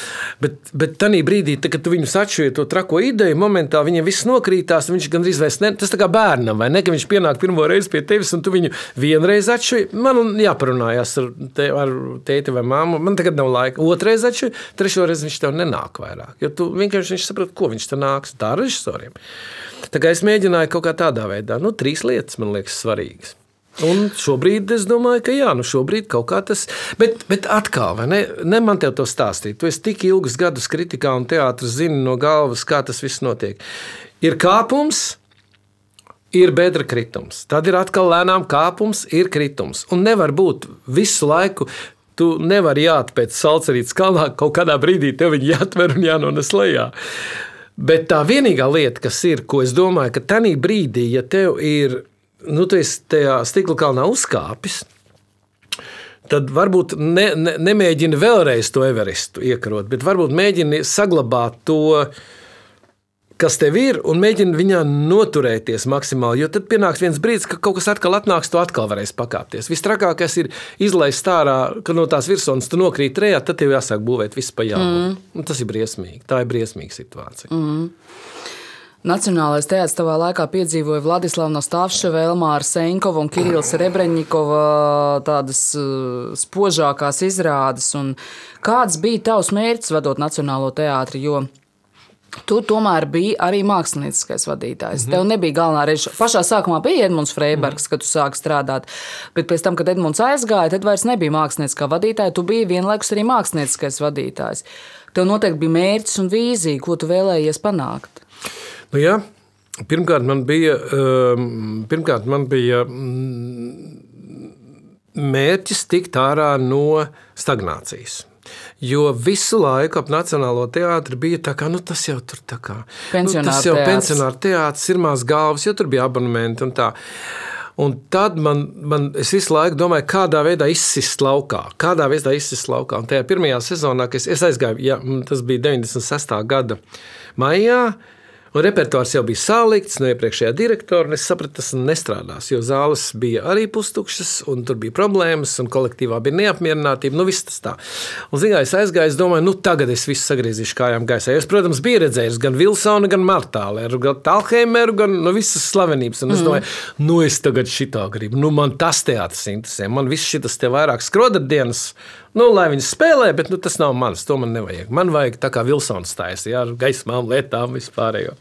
Bet, bet tajā brīdī, tā, kad tu viņus atšķiri to trako ideju, momentā viņam viss nokrītās. Viņš gandrīz vairs ne. Tas kā bērnam, vai ne? Ka viņš pienāk pirmo reizi pie tevis, un tu viņu vienreiz atšķiri. Man jāparunājas ar, te, ar tēti vai māmu. Man tagad nav laika. Otrais atšķiri, trešo reizi viņš tev nenāk vairāk. Jo tu vienkārši saproti, ko viņš te nāks. Ar režisoriem. Tā kā es mēģināju kaut kā tādā veidā, nu, trīs lietas man liekas svarīgas. Un šobrīd es domāju, ka jā, nu šobrīd kaut kā tas. Bet, bet atkal, ne, ne man te to stāstīt. Tu esi tik ilgus gadus kritikā un teātris zini no galvas, kā tas viss notiek. Ir kāpums, ir bedra kritums. Tad ir atkal lēnām kāpums, ir kritums. Un nevar būt visu laiku. Tu nevari jāt pēc salcerītes kalnā, kaut kādā brīdī tev viņa jāatver un jānones lejā. Bet tā vienīgā lieta, kas ir, ko es domāju, ka tajā brīdī, ja tev ir nu, tu esi tajā stikla kalnā uzkāpis. Tad varbūt ne, ne, nemēģini vēlreiz to everestu iekarot, bet varbūt mēģini saglabāt to, kas tev ir, un mēģini viņā noturēties maksimāli. Jo tad pienāks viens brīdis, kad kaut kas atkal atnāks, to atkal varēs pakāpties. Visstrakākais ir izlaist ārā, ka no tās virsmas tu nokrīt rejā, tad tev jāsāk būvēt visu pa jaunu. Mm. Tas ir briesmīgi. Tā ir briesmīga situācija. Mm. Nacionālais teātris savā laikā piedzīvoja Vladislavs Nostāvševa, Elmāra Senkova un Kirilsa Rebreņikova tādas uh, spožākās izrādes. Un kāds bija tavs mērķis vadot Nacionālo teātri? Jo Tu tomēr biji arī mākslinieckais vadītājs. Mm -hmm. Tev nebija galvenā režisora. Pašā sākumā bija Edmunds Freibergs, mm -hmm. kad tu sāki strādāt. Bet pēc tam, kad Edmunds aizgāja, tad vairs nebija mākslinieckā vadītāja. Tu biji vienlaikus arī mākslinieckais vadītājs. Tev noteikti bija mērķis un vīzija, ko tu vēlējies panākt. Nu, jā. Pirmkārt, man bija, um, pirmkārt, man bija mm, mērķis tikt ārā no stagnācijas. Jo visu laiku ap Nacionālo teātri bija tā, ka nu, tas jau tur tā kā nu, tas jau pensionāra teātris ir maz galvas, jo tur bija abonementi un tā. Un tad man, man es visu laiku domāju, kādā veidā izsist laukā. Kādā veidā izsist laukā. Un tajā pirmajā sezonā, kad es, es aizgāju, ja, tas bija 96. gada maijā, Un repertuārs jau bija salikts no iepriekšējā direktora, un es sapratu, tas nestrādās, jo zāles bija arī pustukšas, un tur bija problēmas, un kolektīvā bija neapmierinātība. Nu, viss tas tā. Un, zināmā mērā, es aizgāju, es domāju, nu, tagad es visu sagriezīšu kājām gaisā. Es, protams, biju redzējis gan Vilsonu, gan Martāleru, gan Talheimeru, gan nu, visas slavenības. Un es mm. domāju, nu, es tagad šitā gribu. Nu, man tas teātris interesē. Man viss šis te vairāk skrodardienas Nu, lai viņi spēlē, bet nu, tas nav mans. To man nevajag. Man vajag tā kā Vilsons taisa, ar gaismām, lietām, vispārējo.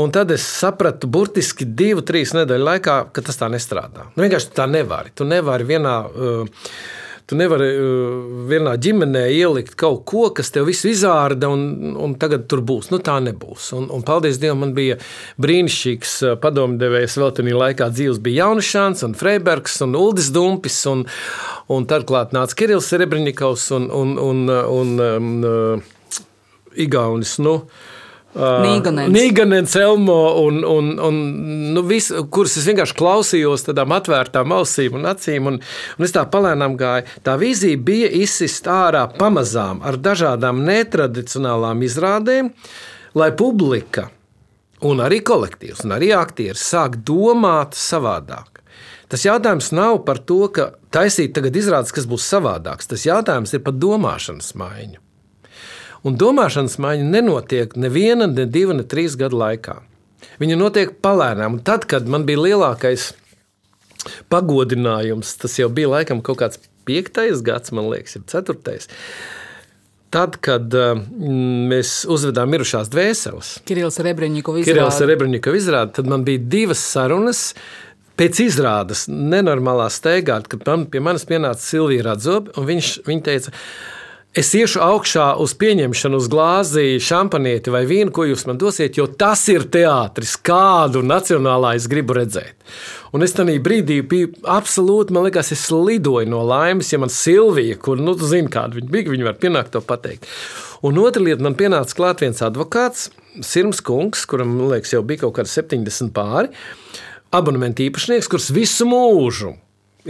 Un tad es sapratu, burtiski divu, trīs nedēļu laikā, ka tas tā nestrādā. Nu, vienkārši tā nevari. Tu nevari vienā. Uh, Tu nevari uh, vienā ģimenē ielikt kaut ko, kas tev visu izārda, un, un tagad tur būs. Nu, tā nebūs. Un, un paldies Dievam, man bija brīnišķīgs uh, padomdevējs. Vēl tajā laikā dzīves bija Jaunšāns, un Freibergs un Uldis Dumpis. Un, un tad klāt nāca Kirillis Rebrņikovs un, un, un, un, un uh, Igaunis. Nu, Nīganens, Elmo, un, un, un, nu, vis, kuras es vienkārši klausījos tādām atvērtām ausīm un acīm. Un, un es tā palēnām gāju. Tā vīzija bija izsist ārā pamazām ar dažādām netradicionālām izrādēm, lai publika un arī kolektīvs un arī aktieri sāk domāt savādāk. Tas jautājums nav par to, ka taisīt tagad izrādes, kas būs savādāks. Tas jautājums ir par domāšanas maiņu. Un domāšanas maiņa nenotiek neviena, ne divu, ne trīs gadu laikā. Viņa notiek palēnām. Un tad, kad man bija lielākais pagodinājums, tas jau bija laikam kaut kāds piektais gads, man liekas, ir ceturtais. Tad, kad uh, mēs uzvedām mirušās dvēseles, Kirillis Rebreņģikovs izrādi, tad man bija divas sarunas. Pēc izrādes, nenormālā steigā, kad man, pie manis pienāca Silvija Radzobe, un viņš, viņa teica, Es iešu augšā uz pieņemšanu, uz glāzi, šampanieti vai vīnu, ko jūs man dosiet, jo tas ir teātris, kādu nacionālā es gribu redzēt. Un es tajā brīdī biju absolūti, man liekas, es lidoju no laimes, ja man Silvija, kur, nu, tu zini, kāda viņa bija, viņa var pienākt to pateikt. Un otra lieta, man pienāca klāt viens advokāts, Sirms Kungs, kuram, man liekas, jau bija kaut kādi 70 pāri, abonementu īpašnieks, kurš visu mūžu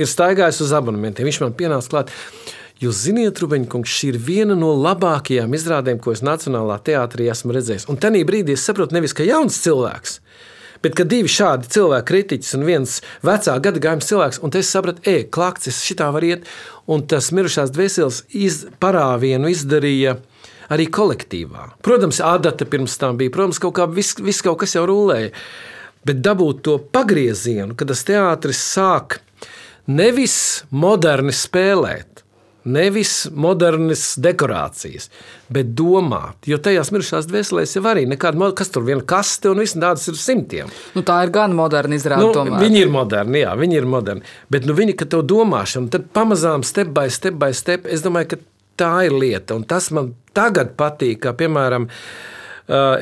ir staigājis uz abonementiem. Viņš man pienāca klāt. Jūs ziniet, Rubeņkungs, šī ir viena no labākajām izrādēm, ko es Nacionālā teātrī esmu redzējis. Un tajā brīdī es saprotu, nevis ka jauns cilvēks, bet ka divi šādi cilvēki, kritiķis un viens vecā gada gājuma cilvēks, un es sapratu, ej, klāts, es šitā var iet, un tas mirušās dvēseles iz, parāvienu izdarīja arī kolektīvā. Protams, adata pirms tam bija, protams, kaut kā viss vis kaut kas jau rulēja, bet dabūt to pagriezienu, kad tas teātris sāk nevis moderni spēlēt, Nevis modernas dekorācijas, bet domāt. Jo tajās mirušās dvēselēs jau arī nekāda, kas tur viena kaste un viss tādas ir simtiem. Nu, tā ir gan moderna izrāde. Nu, tomēr. viņi ir moderni, jā, viņi ir moderni. Bet nu, viņi, kad to domāšana, tad pamazām step by step by step, es domāju, ka tā ir lieta. Un tas man tagad patīk, kā piemēram,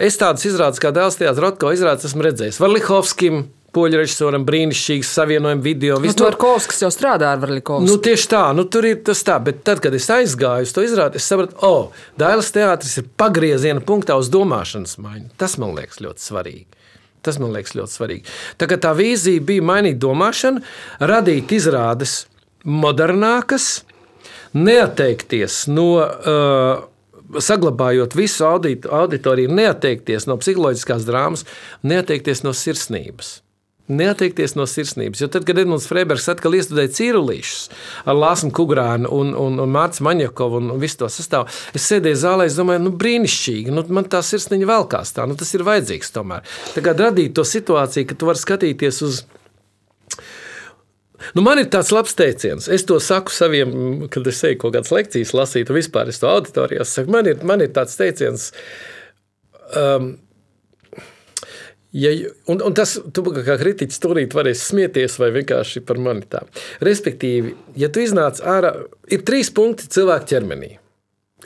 es tādas izrādes kā Dēls Teātris Rotko izrādes esmu redzējis. Varlihovskim, poļu režisoram brīnišķīgs savienojums video. Nu, tur Kovskis jau strādā ar Varlikovsku. Nu, tieši tā, nu, tur ir tas tā, bet tad, kad es aizgāju uz to izrādi, es sapratu, o, oh, Dailas teātris ir pagrieziena punktā uz domāšanas maiņu. Tas man liekas ļoti svarīgi. Tas man liekas ļoti svarīgi. Tā, tā vīzija bija mainīt domāšanu, radīt izrādes modernākas, neatteikties no uh, saglabājot visu auditoriju, neatteikties no psiholoģiskās drāmas, neatteikties no sirsnības. Neatteikties no sirsnības. Jo tad, kad Edmunds Freibergs atkal iestudēja cīrulīšus ar Lāsu Kungrānu un, un, un Mārcis Maņakovu un, visu to sastāvu, es sēdēju zālē, es domāju, nu, brīnišķīgi, nu, man tā sirsniņa velkās tā, nu, tas ir vajadzīgs tomēr. Tagad radīt to situāciju, ka tu vari skatīties uz Nu, man ir tāds labs teiciens. Es to saku saviem, kad es eju kaut kādas lekcijas lasīt, un vispār es to auditorijā saku. Man ir, man ir tāds teiciens. Um, Ja, un, un tas, tu kā kritiķis, turīt varēsi smieties vai vienkārši par mani tā. Respektīvi, ja tu iznāc ārā, ir trīs punkti cilvēka ķermenī.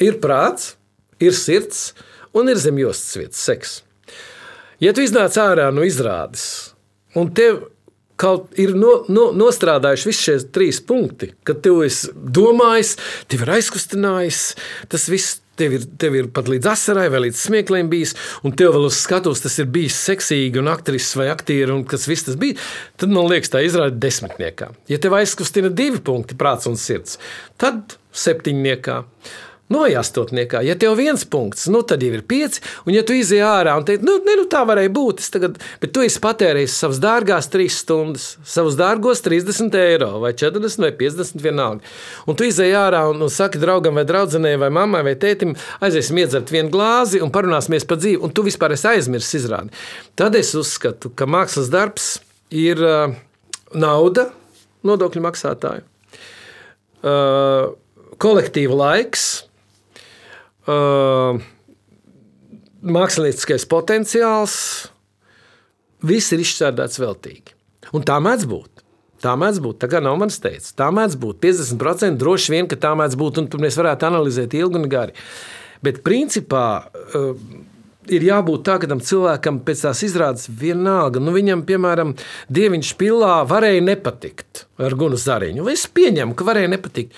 Ir prāts, ir sirds un ir zemjostas vietas seks. Ja tu iznāc ārā no izrādes un tev kaut ir no, no, nostrādājuši visi šie trīs punkti, kad tev ir domājis, tev ir aizkustinājis, tas viss Tev ir, tev ir pat līdz asarai, vai līdz smiekliem bijis, un tev vēl uz skatuves tas ir bijis seksīgi, un aktrises vai aktieri, un kas viss tas bija. Tad man liekas, tā izrāda desmitniekā. Ja tev aizkustina divi punkti, prāts un sirds, tad septiņniekā. No astotniekā, ja tev viens punkts, nu, tad jau ir pieci. Un, ja tu izjāji ārā un teici, nu, ne, nu tā varēja būt, tagad, bet tu esi patērējis savas dārgās trīs stundas, savus dārgos 30 eiro, vai 40 vai 50 vienalga. Un tu izjāji ārā un, un saki draugam vai draudzenei vai mammai vai tētim, aiziesim iedzert vienu glāzi un parunāsimies par dzīvi, un tu vispār esi aizmirsis izrādi. Tad es uzskatu, ka mākslas darbs ir uh, nauda nodokļu maksātāju. Uh, kolektīva laiks, uh, mākslinieckais potenciāls, viss ir izšķērdēts veltīgi. Un tā mēdz būt. Tā mēdz būt. Tā kā nav manis teicis. Tā mēdz būt. 50% droši vien, ka tā mēdz būt, un tur mēs varētu analizēt ilgi un gari. Bet principā uh, ir jābūt tā, ka tam cilvēkam pēc tās izrādes vienalga. Nu, viņam, piemēram, dieviņš pilā varēja nepatikt ar Gunu Zariņu. Es pieņemu, ka varēja nepatikt.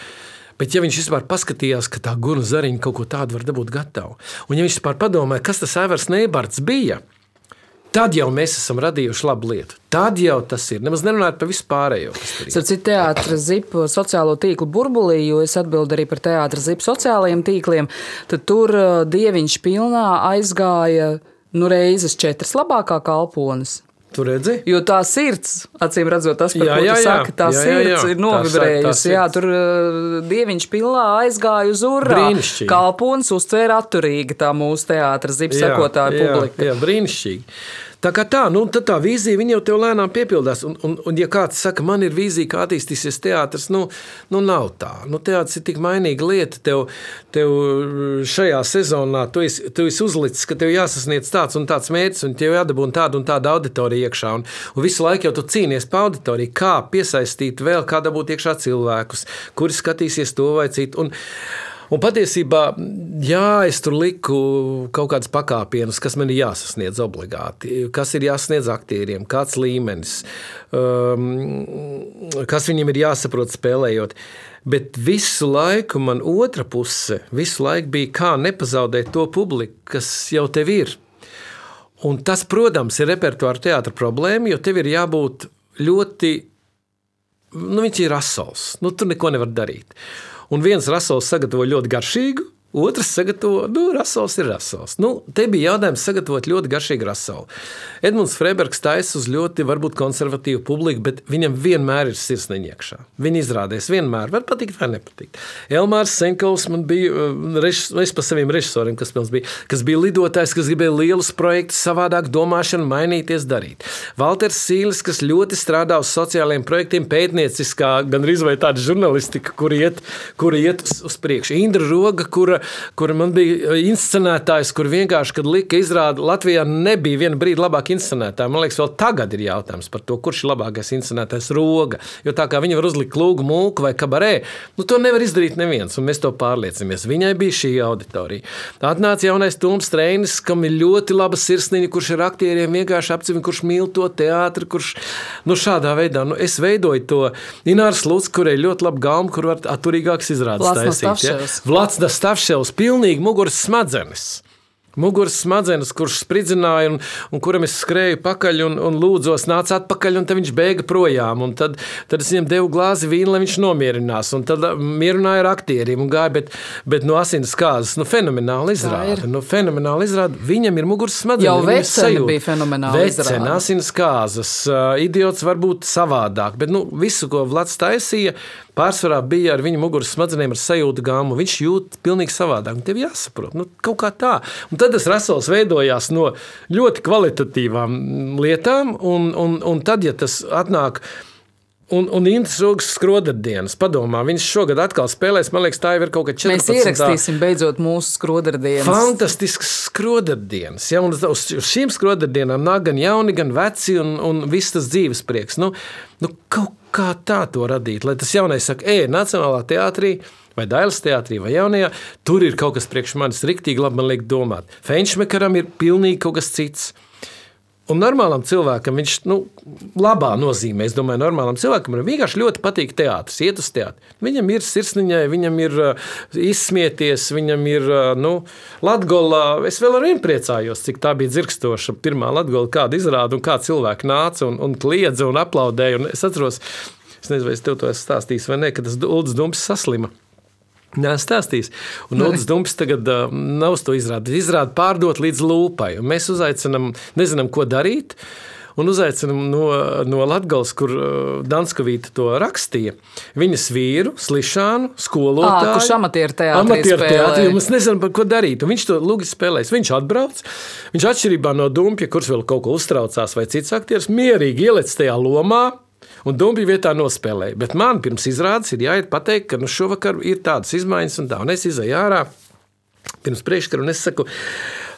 Bet, ja viņš vispār paskatījās, ka tā guna zariņa kaut ko tādu var dabūt gatavu, un ja viņš vispār padomāja, kas tas Aivars Neibards bija, Tad jau mēs esam radījuši labu lietu. Tad jau tas ir. Nemaz nerunājot par vispārējo. Starp teātris zipu sociālo tīklu burbulī, jo es atbildu arī par teātris zipu sociālajiem tīkliem, tad tur uh, dieviņš pilnā aizgāja nu, reizes četras labākā kalpones. Tu redzi? Jo tā sirds, acīm redzot, tas, par jā, ko jā, tu saki, tā jā, sirds jā, jā. ir novibrējusi. Jā, tur uh, dieviņš pilnā aizgāja uz urā. Kalpons uztvēra atturīgi tā mūsu teātras zipsekotāja publika. Jā, brīnišķīgi. Tā kā tā, nu, tā vīzija jau tev lēnām piepildās. Un, un, un ja kāds saka, man ir vīzija, kā attīstīsies teātris, nu, nu nav tā. Nu, teātris ir tik mainīga lieta. Tev, tev šajā sezonā tu esi, tu esi uzlicis, ka tev jāsasniedz tāds un tāds mērķis, un tev jādabūna tāda un tāda auditorija iekšā. Un, un visu laiku jau tu cīnies par auditoriju, kā piesaistīt vēl, kā dabūt iekšā cilvēkus, kuri skatīsies to vai citu. Un, Un patiesībā, jā, es tur liku kaut kādus pakāpienus, kas man ir jāsasniedz obligāti, kas ir jāsasniedz aktieriem, kāds līmenis, um, kas viņiem ir jāsaprot spēlējot. Bet visu laiku man otra puse, visu laiku bija kā nepazaudēt to publiku, kas jau tev ir. Un tas, protams, ir repertuāra teātra problēma, jo tev ir jābūt ļoti, nu, viņš ir asals, nu, tur neko nevar darīt. Un viens rasols sagatavo ļoti garšīgu, Otrs sagatavo, nu, rasols ir rasols. Nu, te bija jautājums sagatavot ļoti garšīgu rasolu. Edmunds Freibergs taisa uz ļoti, varbūt, konservatīvu publiku, bet viņam vienmēr ir sirsniņa iekšā. Viņa izrādēs vienmēr var patikt vai nepatikt. Elmārs Senkovs man bija, rež, es pa saviem režisoriem, kas, bija, kas bija lidotājs, kas gribēja lielus projektus, savādāk domāšanu, mainīties, darīt. Valters Sīlis, kas ļoti strādā uz sociālajiem projektiem, pētnieciskā, gan arī tāda žurnālistika, kur iet, kur iet uz priekšu. Indra Roga, kura kura, kura man bija uh, inscenētājs, kur vienkārši, kad lika izrādi, Latvijā nebija viena brīdi labāk inscenētāja. Man liekas, vēl tagad ir jautājums par to, kurš ir labākais inscenētājs roga. Jo tā kā viņa var uzlikt lūgu, mūku vai kabarē, nu, to nevar izdarīt neviens, un mēs to pārliecinamies. Viņai bija šī auditorija. Atnāca jaunais Toms Streinis, kam ir ļoti laba sirsniņa, kurš ir aktieriem vienkārši apcīm, kurš mīl to teātri, kurš nu, šādā veidā, nu, es veidoju to Ināras Lūdzu, kurai ļoti labi gauma, kur var atturīgāks izrādes taisīt. Ja? Vlads Dastavs Mišels pilnīgi muguras smadzenes muguras smadzenes, kurš spridzināja, un, un kuram es skrēju pakaļ un, un lūdzos, nāca atpakaļ, un tad viņš bēga projām. Tad, tad es viņam devu glāzi vīnu, lai viņš nomierinās. Un tad mierināja ar aktieriem un gāja, bet, bet no asins kāzas, nu, fenomenāli izrāda. Nu, fenomenāli izrāda. Viņam ir muguras smadzenes. Jau veceni bija fenomenāli veceni, asins kāzas. Uh, idiots var būt savādāk, bet nu, visu, ko Vlads taisīja, pārsvarā bija ar viņa muguras smadzenēm, ar sajūtu gāmu. Viņš jūt pilnīgi savādāk. Tev jāsaprot, nu, kaut kā tā. Un tad tas rasels veidojās no ļoti kvalitatīvām lietām, un, un, un tad, ja tas atnāk. Un, un Intas Rūgas skrodardienas, padomā, viņš šogad atkal spēlēs, man liekas, tā jau ir kaut kāda 14. Mēs ierakstīsim beidzot mūsu skrodardienas. Fantastisks skrodardienas, ja, un uz šīm skrodardienām nāk gan jauni, gan veci, un, un viss tas dzīves prieks. Nu, nu, kaut kā tā to radīt, lai tas jaunais saka, ej, Nacionālā teātrī, vai Dailas teātrī, vai jaunajā, tur ir kaut kas priekš manis riktīgi labi, man liek domāt. Feinšmekaram ir pilnīgi kaut kas cits. Un normālam cilvēkam viņš, nu, labā nozīmē, es domāju, normālam cilvēkam vienkārši ļoti patīk teātris, iet uz teātri. Viņam ir sirsniņai, viņam ir uh, izsmieties, viņam ir, uh, nu, Latgolā, es vēl ar vienu priecājos, cik tā bija dzirkstoša pirmā Latgola, kāda izrāda un kā cilvēki nāca un, un kliedza un aplaudēja. Un es atceros, es nezinu, vai es tev to esmu stāstījis vai ne, kad tas Ulds Dumps saslima. Nē, stāstīs. Un Nodis Dumps tagad uh, nav to izrādījis. Izrādi pārdot līdz lūpai. Un mēs uzaicinām, nezinām, ko darīt. Un uzaicinām no, no Latvijas, kur uh, Danskovīta to rakstīja. Viņas vīru, Slišānu, skolotāju. À, kurš amatieru teātrī amatieru teātrī, mēs nezinām, par ko darīt. Un viņš to lūgi spēlēs. Viņš atbrauc. Viņš atšķirībā no Dumpja, kurš vēl kaut ko uztraucās, vai cits aktieris, mierīgi ieliec tajā lomā un Dumbija vietā nospēlēja. Bet man pirms izrādes ir jāiet pateikt, ka nu šovakar ir tādas izmaiņas un tā. Un es izēju ārā pirms priekškara un es saku,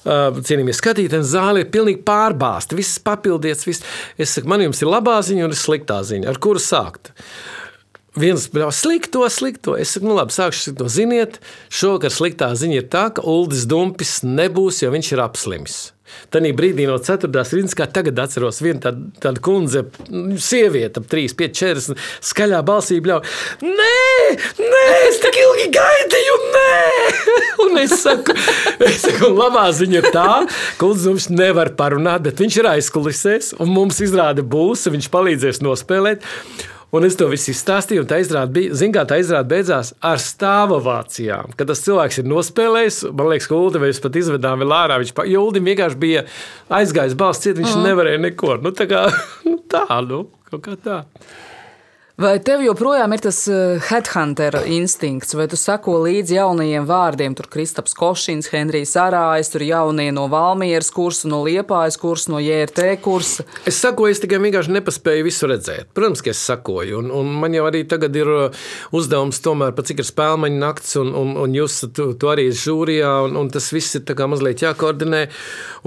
cienījamies skatītāji, zāle ir pilnīgi pārbāzta, viss papildīts. Viss. Es saku, man jums ir labā ziņa un ir sliktā ziņa, ar kuru sākt. Viens bija slikto, slikto. Es saku, nu labi, sākšu to ziniet. Šovakar sliktā ziņa ir tā, ka Uldis Dumpis nebūs, jo viņš ir apslimis. Tanī brīdī no 4. rindas, kā tagad atceros, viena tāda, tāda kundze, sieviete, ap 3, 5, 40, skaļā balsī bļauj. Nē, nē, es tik ilgi gaidīju, nē! Un es saku, es saku labā ziņa ir tā, ka uzdevums nevar parunāt, bet viņš ir aizkulisēs, un mums izrāda būs, viņš palīdzēs nospēlēt. Un es to visu izstāstīju, un tā izrāda, bija, zin, kā, tā izrāda beidzās ar stāvovācijām. Kad tas cilvēks ir nospēlējis, man liekas, ka Ulu mēs pat izvedām vēl ārā. Viņš pa, Uldim vienkārši bija aizgājis balsts ciet, viņš mm. nevarēja neko. Nu, tā kā nu, tā, nu, kaut kā tā. Vai tev joprojām ir tas eh, headhunter instinkts, vai tu sako līdzi jaunajiem vārdiem? Tur Kristaps Košins, Henrijs Arājs, tur jaunie no Valmieras kursa, no Liepājas kursa, no JRT kursa. Es sakoju, es tikai vienkārši nepaspēju visu redzēt. Protams, ka es sakoju, un, un man jau arī tagad ir uh, uzdevums tomēr, pat cik ir spēlmaņa nakts, un, un, un jūs tu, tu arī esat žūrijā, un, un tas viss ir tā kā mazliet jākoordinē.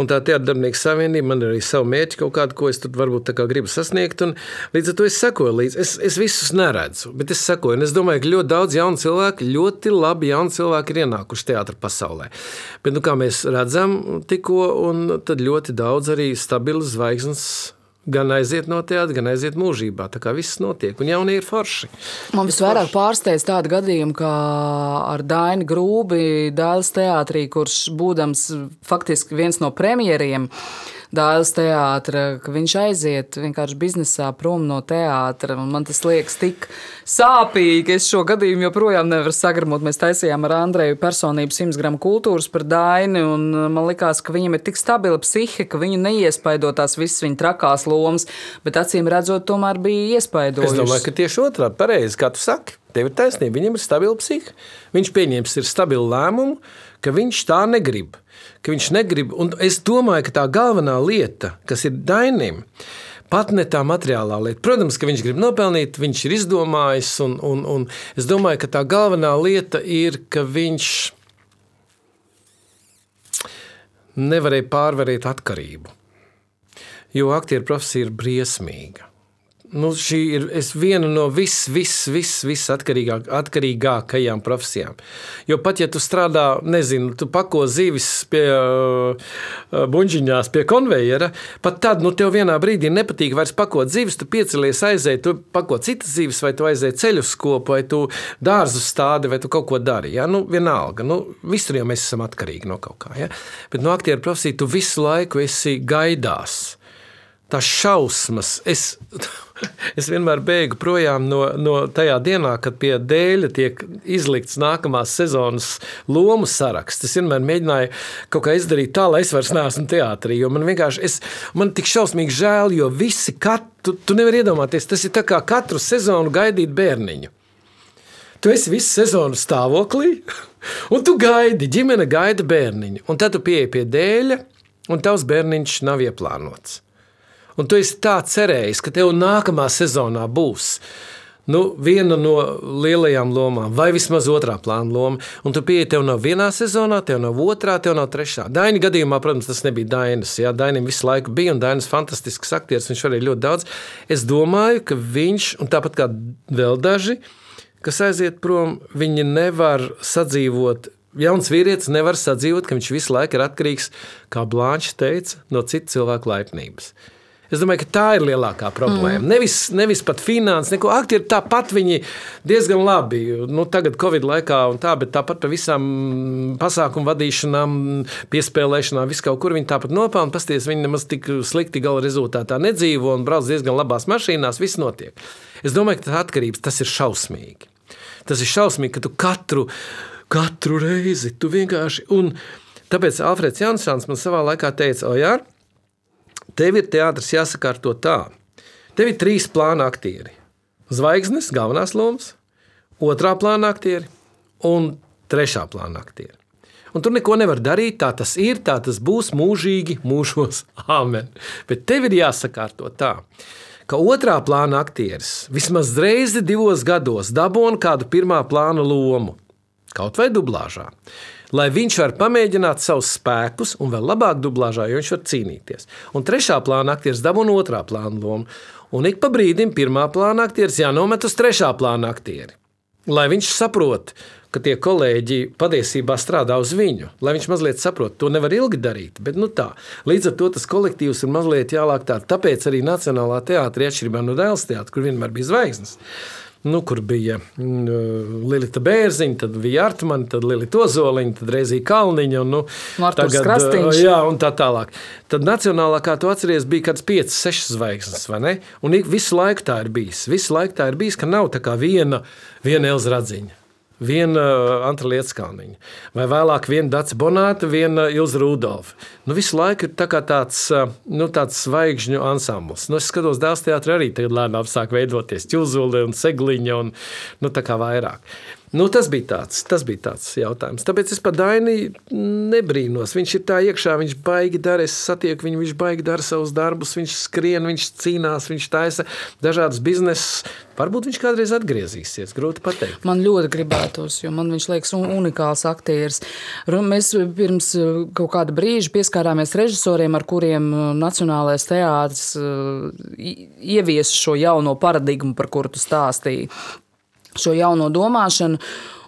Un tā teātrdarbinieku savienība, man ir arī savu mērķi kaut kādu, ko es tur varbūt gribu sasniegt, un līdz ar to es sakoju līdzi. Es, es visus neredzu, bet es sakoju, un es domāju, ka ļoti daudz jaunu cilvēku, ļoti labi jauni cilvēki ir ienākuši teātrī pasaulē. Bet, nu, kā mēs redzam, tikko, ļoti daudz arī stabilas zvaigznes gan aiziet no teātra, gan aiziet mūžībā. Tā kā viss notiek, un jaunie ir forši. Man visvairāk pārsteidz tādu gadījumu, kā ar Dainu Grūbi, Dāles teātrī, kurš būdams faktiski viens no premjeriem Dāles teātra, ka viņš aiziet vienkārši biznesā prom no teātra. Man tas liekas tik sāpīgi. Es šo gadījumu joprojām nevaru sagramot. Mēs taisījām ar Andreju personību 100 gramu kultūras par Daini, un man likās, ka viņam ir tik stabila psihe, ka viņu neiespaido tās visas viņa trakās lomas, bet acīm redzot, tomēr bija iespaidojusi. Es domāju, ka tieši otrādi pareizi, kā tu saki. Tev ir taisnība, viņam ir stabila psihe. Viņš pieņems stabilu lēmumu, ka viņš tā negrib. Viņš negrib, un es domāju, ka tā galvenā lieta, kas ir Dainim, pat ne tā materiālā lieta. Protams, ka viņš grib nopelnīt, viņš ir izdomājis, un, un, un es domāju, ka tā galvenā lieta ir, ka viņš nevarēja pārvarēt atkarību. Jo aktieru profesija ir briesmīga nu, šī ir viena no vis, vis, vis, vis atkarīgāk, atkarīgākajām profesijām. Jo pat ja tu strādā, nezinu, tu pako zivis pie uh, buļģiņās, pie konvejera, pat tad, nu, tev vienā brīdī nepatīk vairs pakot zivis, tu piecelies, aizēji, tu pako citas zivis, vai tu aizēji ceļu skopu, vai tu dārzu stādi, vai tu kaut ko dari. Ja? Nu, vienalga, nu, visur jau mēs esam atkarīgi no kaut kā. Ja? Bet no aktieru profesija tu visu laiku esi gaidās. Tās šausmas, es, es vienmēr bēgu projām no, no tajā dienā, kad pie dēļa tiek izlikts nākamās sezonas lomu saraksts. Es vienmēr mēģināju kaut kā izdarīt tā, lai es vairs neesmu teātrī. Man vienkārši es, man tik šausmīgi žēl, jo visi, kat, tu, tu nevari iedomāties, tas ir kā katru sezonu gaidīt bērniņu. Tu esi visu sezonu stāvoklī, un tu gaidi, ģimene gaida bērniņu. Un tad tu pieeji pie dēļa, un tavs bērniņš nav ieplānots un tu esi tā cerējis, ka tev nākamā sezonā būs. Nu, viena no lielajām lomām, vai vismaz otrā plāna loma. Un tu pieeji, tev nav vienā sezonā, tev nav otrā, tev nav trešā. Daina gadījumā, protams, tas nebija Dainas. Jā, Dainam visu laiku bija, un Dainas fantastisks aktieris, viņš varēja ļoti daudz. Es domāju, ka viņš, un tāpat kā vēl daži, kas aiziet prom, viņi nevar sadzīvot jauns vīrietis nevar sadzīvot, ka viņš visu laiku ir atkarīgs, kā Blanche teica, no citu cilvēku laipnības. Es domāju, ka tā ir lielākā problēma. Mm. Nevis, nevis pat finanses, neko. Aktieri tāpat viņi diezgan labi. Nu, tagad, Covid laikā, tā, bet tāpat par visām pasākumu vadīšanām, piespēlēšanām, visu kaut kur viņi tāpat nopelna. Pasties, viņi nemaz tik slikti gala rezultātā nedzīvo un brauc diezgan labās mašīnās. Viss notiek. Es domāju, ka tas atkarības tas ir šausmīgi. Tas ir šausmīgi, ka tu katru, katru reizi tu vienkārši. Un tāpēc Alfreds Jansons man savā laikā teica, o jā, Tev ir teātris jāsakārto tā. Tev ir trīs plāna aktieri. Zvaigznes, galvenās lomas, otrā plāna aktieri un trešā plāna aktieri. Un tur neko nevar darīt, tā tas ir, tā tas būs mūžīgi, mūžos. Amen. Bet tev ir jāsakārto tā, ka otrā plāna aktieris vismaz reizi divos gados dabūna kādu pirmā plāna lomu, kaut vai dublāžā lai viņš var pamēģināt savus spēkus un vēl labāk dublāžā, jo viņš var cīnīties. Un trešā plāna aktieris dabūna otrā plāna lomu. Un ik pa brīdim pirmā plāna aktieris jānomet uz trešā plāna aktieri. Lai viņš saprot, ka tie kolēģi patiesībā strādā uz viņu, lai viņš mazliet saprot, to nevar ilgi darīt. Bet, nu tā, līdz ar to tas kolektīvs ir mazliet jālāk tā. Tāpēc arī Nacionālā teātrī, atšķirībā no Dēls teātra, kur vienmēr bija zvaigznes, nu, kur bija mm, Lilita Bērziņa, tad bija Artmane, tad Lilita Ozoliņa, tad Reizija Kalniņa. Un, nu, tagad, Krastīņš. jā, un tā tālāk. Tad Nacionālā, kā tu atceries, bija kāds 5, 6 zvaigznes, vai ne? Un visu laiku tā ir bijis. Visu laiku tā ir bijis, ka nav tā kā viena, viena Elza Radziņa viena uh, Anta Lietskalniņa, vai vēlāk viena Dāca Bonāta, viena Ilza Rudolfa. Nu, visu laiku ir tā tāds, uh, nu, tāds zvaigžņu ansambls. Nu, es skatos, dēls teātrī arī tagad lēnām sāk veidoties ķuzuli un segliņa un nu, tā kā vairāk. Nu, tas, bija tāds, tas bija tāds jautājums. Tāpēc es par Dainu nebrīnos. Viņš ir tā iekšā, viņš baigi dara, es satieku viņu, viņš baigi dara savus darbus, viņš skrien, viņš cīnās, viņš taisa dažādas biznesus. Varbūt viņš kādreiz atgriezīsies. Grūti pateikt. Man ļoti gribētos, jo man viņš liekas unikāls aktieris. Mēs pirms uh, kaut kāda brīža pieskārāmies režisoriem, ar kuriem uh, Nacionālais teātris uh, ieviesa šo jauno paradigmu, par kuru tu stāstīji šo jauno domāšanu.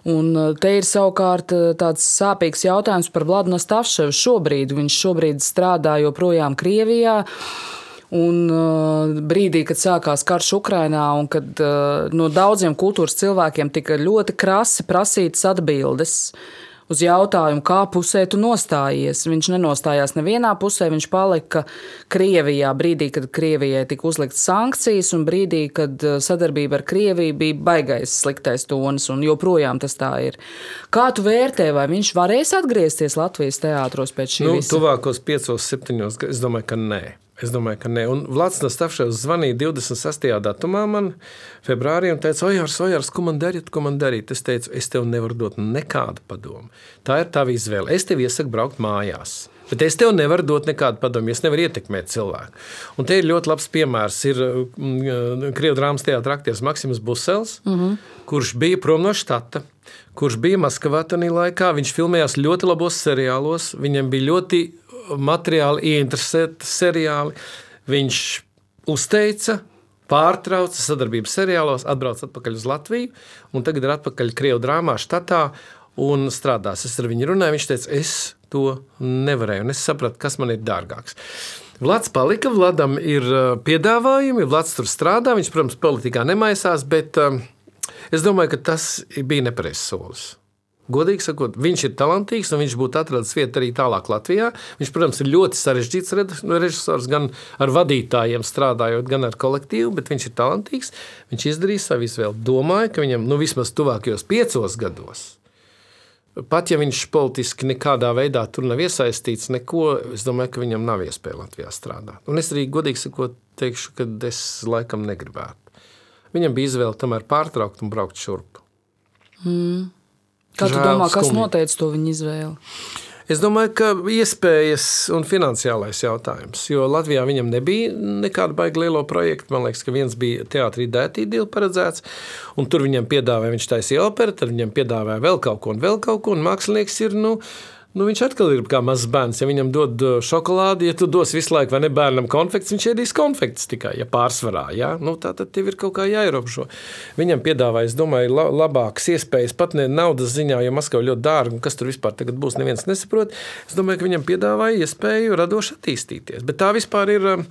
Un uh, te ir savukārt uh, tāds sāpīgs jautājums par Vladimir Stāvševu šobrīd. Viņš šobrīd strādā joprojām Krievijā. Un uh, brīdī, kad sākās karš Ukrajinā, un kad uh, no daudziem kultūras cilvēkiem tika ļoti krasi prasītas atbildes, uz jautājumu, kā pusē tu nostājies. Viņš nenostājās nevienā pusē, viņš palika Krievijā brīdī, kad Krievijai tika uzlikts sankcijas, un brīdī, kad uh, sadarbība ar Krieviju bija baigais sliktais tonis, un joprojām tas tā ir. Kā tu vērtē, vai viņš varēs atgriezties Latvijas teātros pēc šī nu, visa? Tuvākos piecos, septiņos, es domāju, ka nē. Es domāju, ka nē. Un Vlads Nastafševs zvanīja 26. datumā man februārī un teica, Ojārs, Ojārs, ko man darīt, ko man darīt? Es teicu, es tev nevaru dot nekādu padomu. Tā ir tava izvēle. Es tev iesaku braukt mājās. Bet es tev nevaru dot nekādu padomu, es nevaru ietekmēt cilvēku. Un te ir ļoti labs piemērs. Ir mm, Krievijas drāmas teātris aktieris Maksims Busels, mm -hmm. kurš bija prom no štata, kurš bija Maskavā tajā laikā. Viņš filmējās ļoti labos seriālos, viņam bija ļoti materiāli ieinteresēti seriāli. Viņš uzteica, pārtrauca sadarbību seriālos, atbrauca atpakaļ uz Latviju un tagad ir atpakaļ Krievijas drāmā štatā un strādās. Es ar viņu runāju, viņš teica, es to nevarēju un es sapratu, kas man ir dārgāks. Vlads palika, Vladam ir uh, piedāvājumi, Vlads tur strādā, viņš, protams, politikā nemaisās, bet um, es domāju, ka tas bija nepareizs solis. Godīgi sakot, viņš ir talantīgs un viņš būtu atradis vietu arī tālāk Latvijā. Viņš, protams, ir ļoti sarežģīts režisors, gan ar vadītājiem strādājot, gan ar kolektīvu, bet viņš ir talantīgs. Viņš izdarīja savu izvēli. Domāju, ka viņam nu, vismaz tuvākajos piecos gados. Pat ja viņš politiski nekādā veidā tur nav iesaistīts, neko, es domāju, ka viņam nav iespēja Latvijā strādāt. Un es arī godīgi sakot, teikšu, ka es laikam negribētu. Viņam bija izvēle tomēr pārtraukt un braukt šurp. Mm. Kā tu domā, kas noteica to viņa izvēli? Es domāju, ka iespējas un finansiālais jautājums. Jo Latvijā viņam nebija nekāda baigta liela projekta. Man liekas, ka viens bija teātrī dētīdīla paredzēts, un tur viņam piedāvāja, viņš taisīja operu, tad viņam piedāvāja vēl kaut ko un vēl kaut ko, un mākslinieks ir, nu, Nu, viņš atkal ir kā mazs bērns. Ja viņam dod uh, šokolādi, ja tu dos visu laiku, vai ne bērnam konfekts, viņš ēdīs konfekts tikai, ja pārsvarā. Ja? Nu, tā tad tev ir kaut kā jāierobežo. Viņam piedāvāja, es domāju, la labākas iespējas, pat ne naudas ziņā, jo Maskava ļoti dārga un kas tur vispār būs, neviens nesaprot. Es domāju, ka viņam piedāvāja iespēju radoši attīstīties. Bet tā vispār ir. Uh,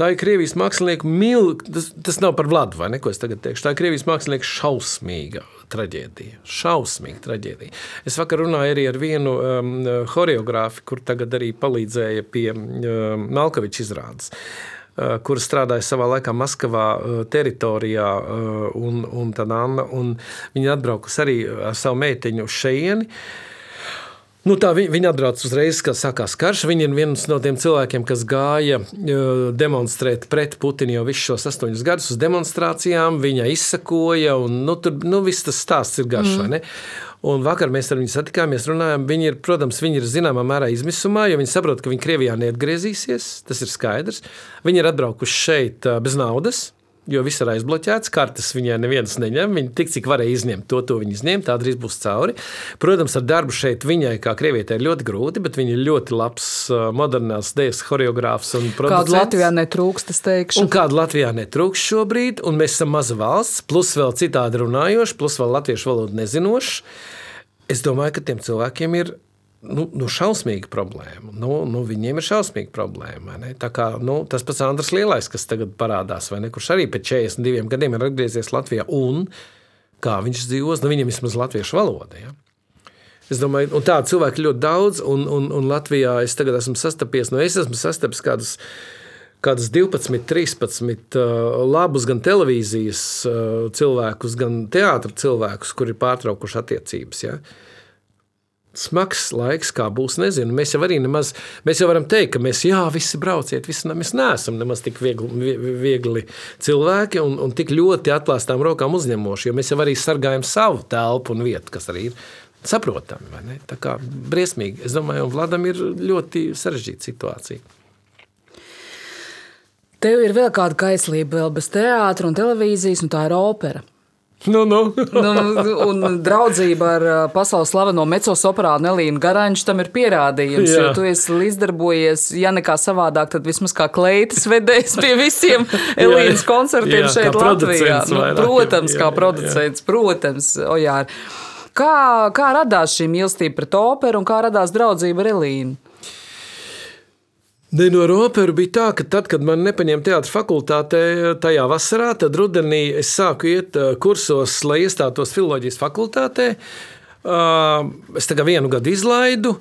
Tā ir Krievijas mākslinieka milzīga. Tas, tas nav par Vladu, vai ne? Ko es tagad teikšu. Tā ir Krievijas mākslinieka šausmīga traģēdija. Šausmīga traģēdija. Es vakar runāju arī ar vienu um, choreogrāfu, kur tagad arī palīdzēja pie um, Malkoviča izrādes uh, kur strādāja savā laikā Maskavā uh, teritorijā, uh, un, un, Anna, un viņa atbraukusi arī ar savu meitiņu uz šejieni. Nu, tā viņa, viņa atbrauc uzreiz, kad sākās karš. Viņa ir viens no tiem cilvēkiem, kas gāja demonstrēt pret Putinu jau visus šos astoņus gadus uz demonstrācijām. Viņa izsakoja, un nu, tur nu, viss tas stāsts ir garš. Mm. Un vakar mēs ar viņu satikāmies, runājām. Viņi ir, protams, viņi ir zināmā mērā izmisumā, jo viņi saprot, ka viņi Krievijā neatgriezīsies. Tas ir skaidrs. Viņi ir atbraukuši šeit bez naudas jo viss ir aizbloķēts. Kartes viņai neviens neņem. Viņa tik cik varēja izņemt to, to viņa izņēma. Tā drīz būs cauri. Protams, ar darbu šeit viņai, kā krievietē, ir ļoti grūti, bet viņa ir ļoti labs modernās dēļas choreogrāfs. Kādu Latvijā netrūkst, es teikšu. Un kādu Latvijā netrūkst šobrīd, un mēs esam maza valsts, plus vēl citādi runājoši, plus vēl latviešu valodu nezinoši. Es domāju, ka tiem cilvēkiem ir nu, nu, šausmīga problēma. Nu, nu, viņiem ir šausmīga problēma. Kā, nu, tas pats Andris Lielais, kas tagad parādās, ne, kurš arī pēc 42 gadiem ir atgriezies Latvijā. Un kā viņš dzīvos, nu, viņam vismaz latviešu valoda. Ja? Es domāju, ka tādu cilvēku ļoti daudz, un, un, un Latvijā es tagad esmu sastapies, nu, es esmu sastapis kādus. Kādus 12, 13 uh, labus gan televīzijas uh, cilvēkus, gan teātris cilvēkus, kuri ir pārtraukuši attiecības. Ja? Uh, Smags laiks, kā būs, nezinu. Mēs jau arī nemaz, mēs jau varam teikt, ka mēs, jā, visi brauciet, visi, mēs neesam nemaz tik viegli, viegli cilvēki un, un tik ļoti atklātām rokām uzņemoši, jo mēs jau arī sargājam savu telpu un vietu, kas arī ir saprotami. Tā kā briesmīgi. Es domāju, un Vladam ir ļoti sarežģīta situācija. Tev ir vēl kāda kaislība, vēl bez teātra un televīzijas, un tā ir opera. Nu, nu. nu, un draudzība ar pasaules slaveno mecosoprānu Elīnu Garanču tam ir pierādījums. Jā. Jo tu esi līdzdarbojies, ja nekā savādāk, tad vismaz kā kleitas vedējs pie visiem Elīnas koncertiem jā, šeit Latvijā. Nu, protams, jā, kā producents, jā. protams. Ojār. Kā, kā radās šī mīlestība pret operu un kā radās draudzība ar Elīnu? Ne, no operas bija tā, ka tad, kad man nepaņēma teātris fakultātē, tajā vasarā, tad rudenī es sāku iet kursos, lai iestātos filozofijas fakultātē. Es kā vienu gadu izlaidu.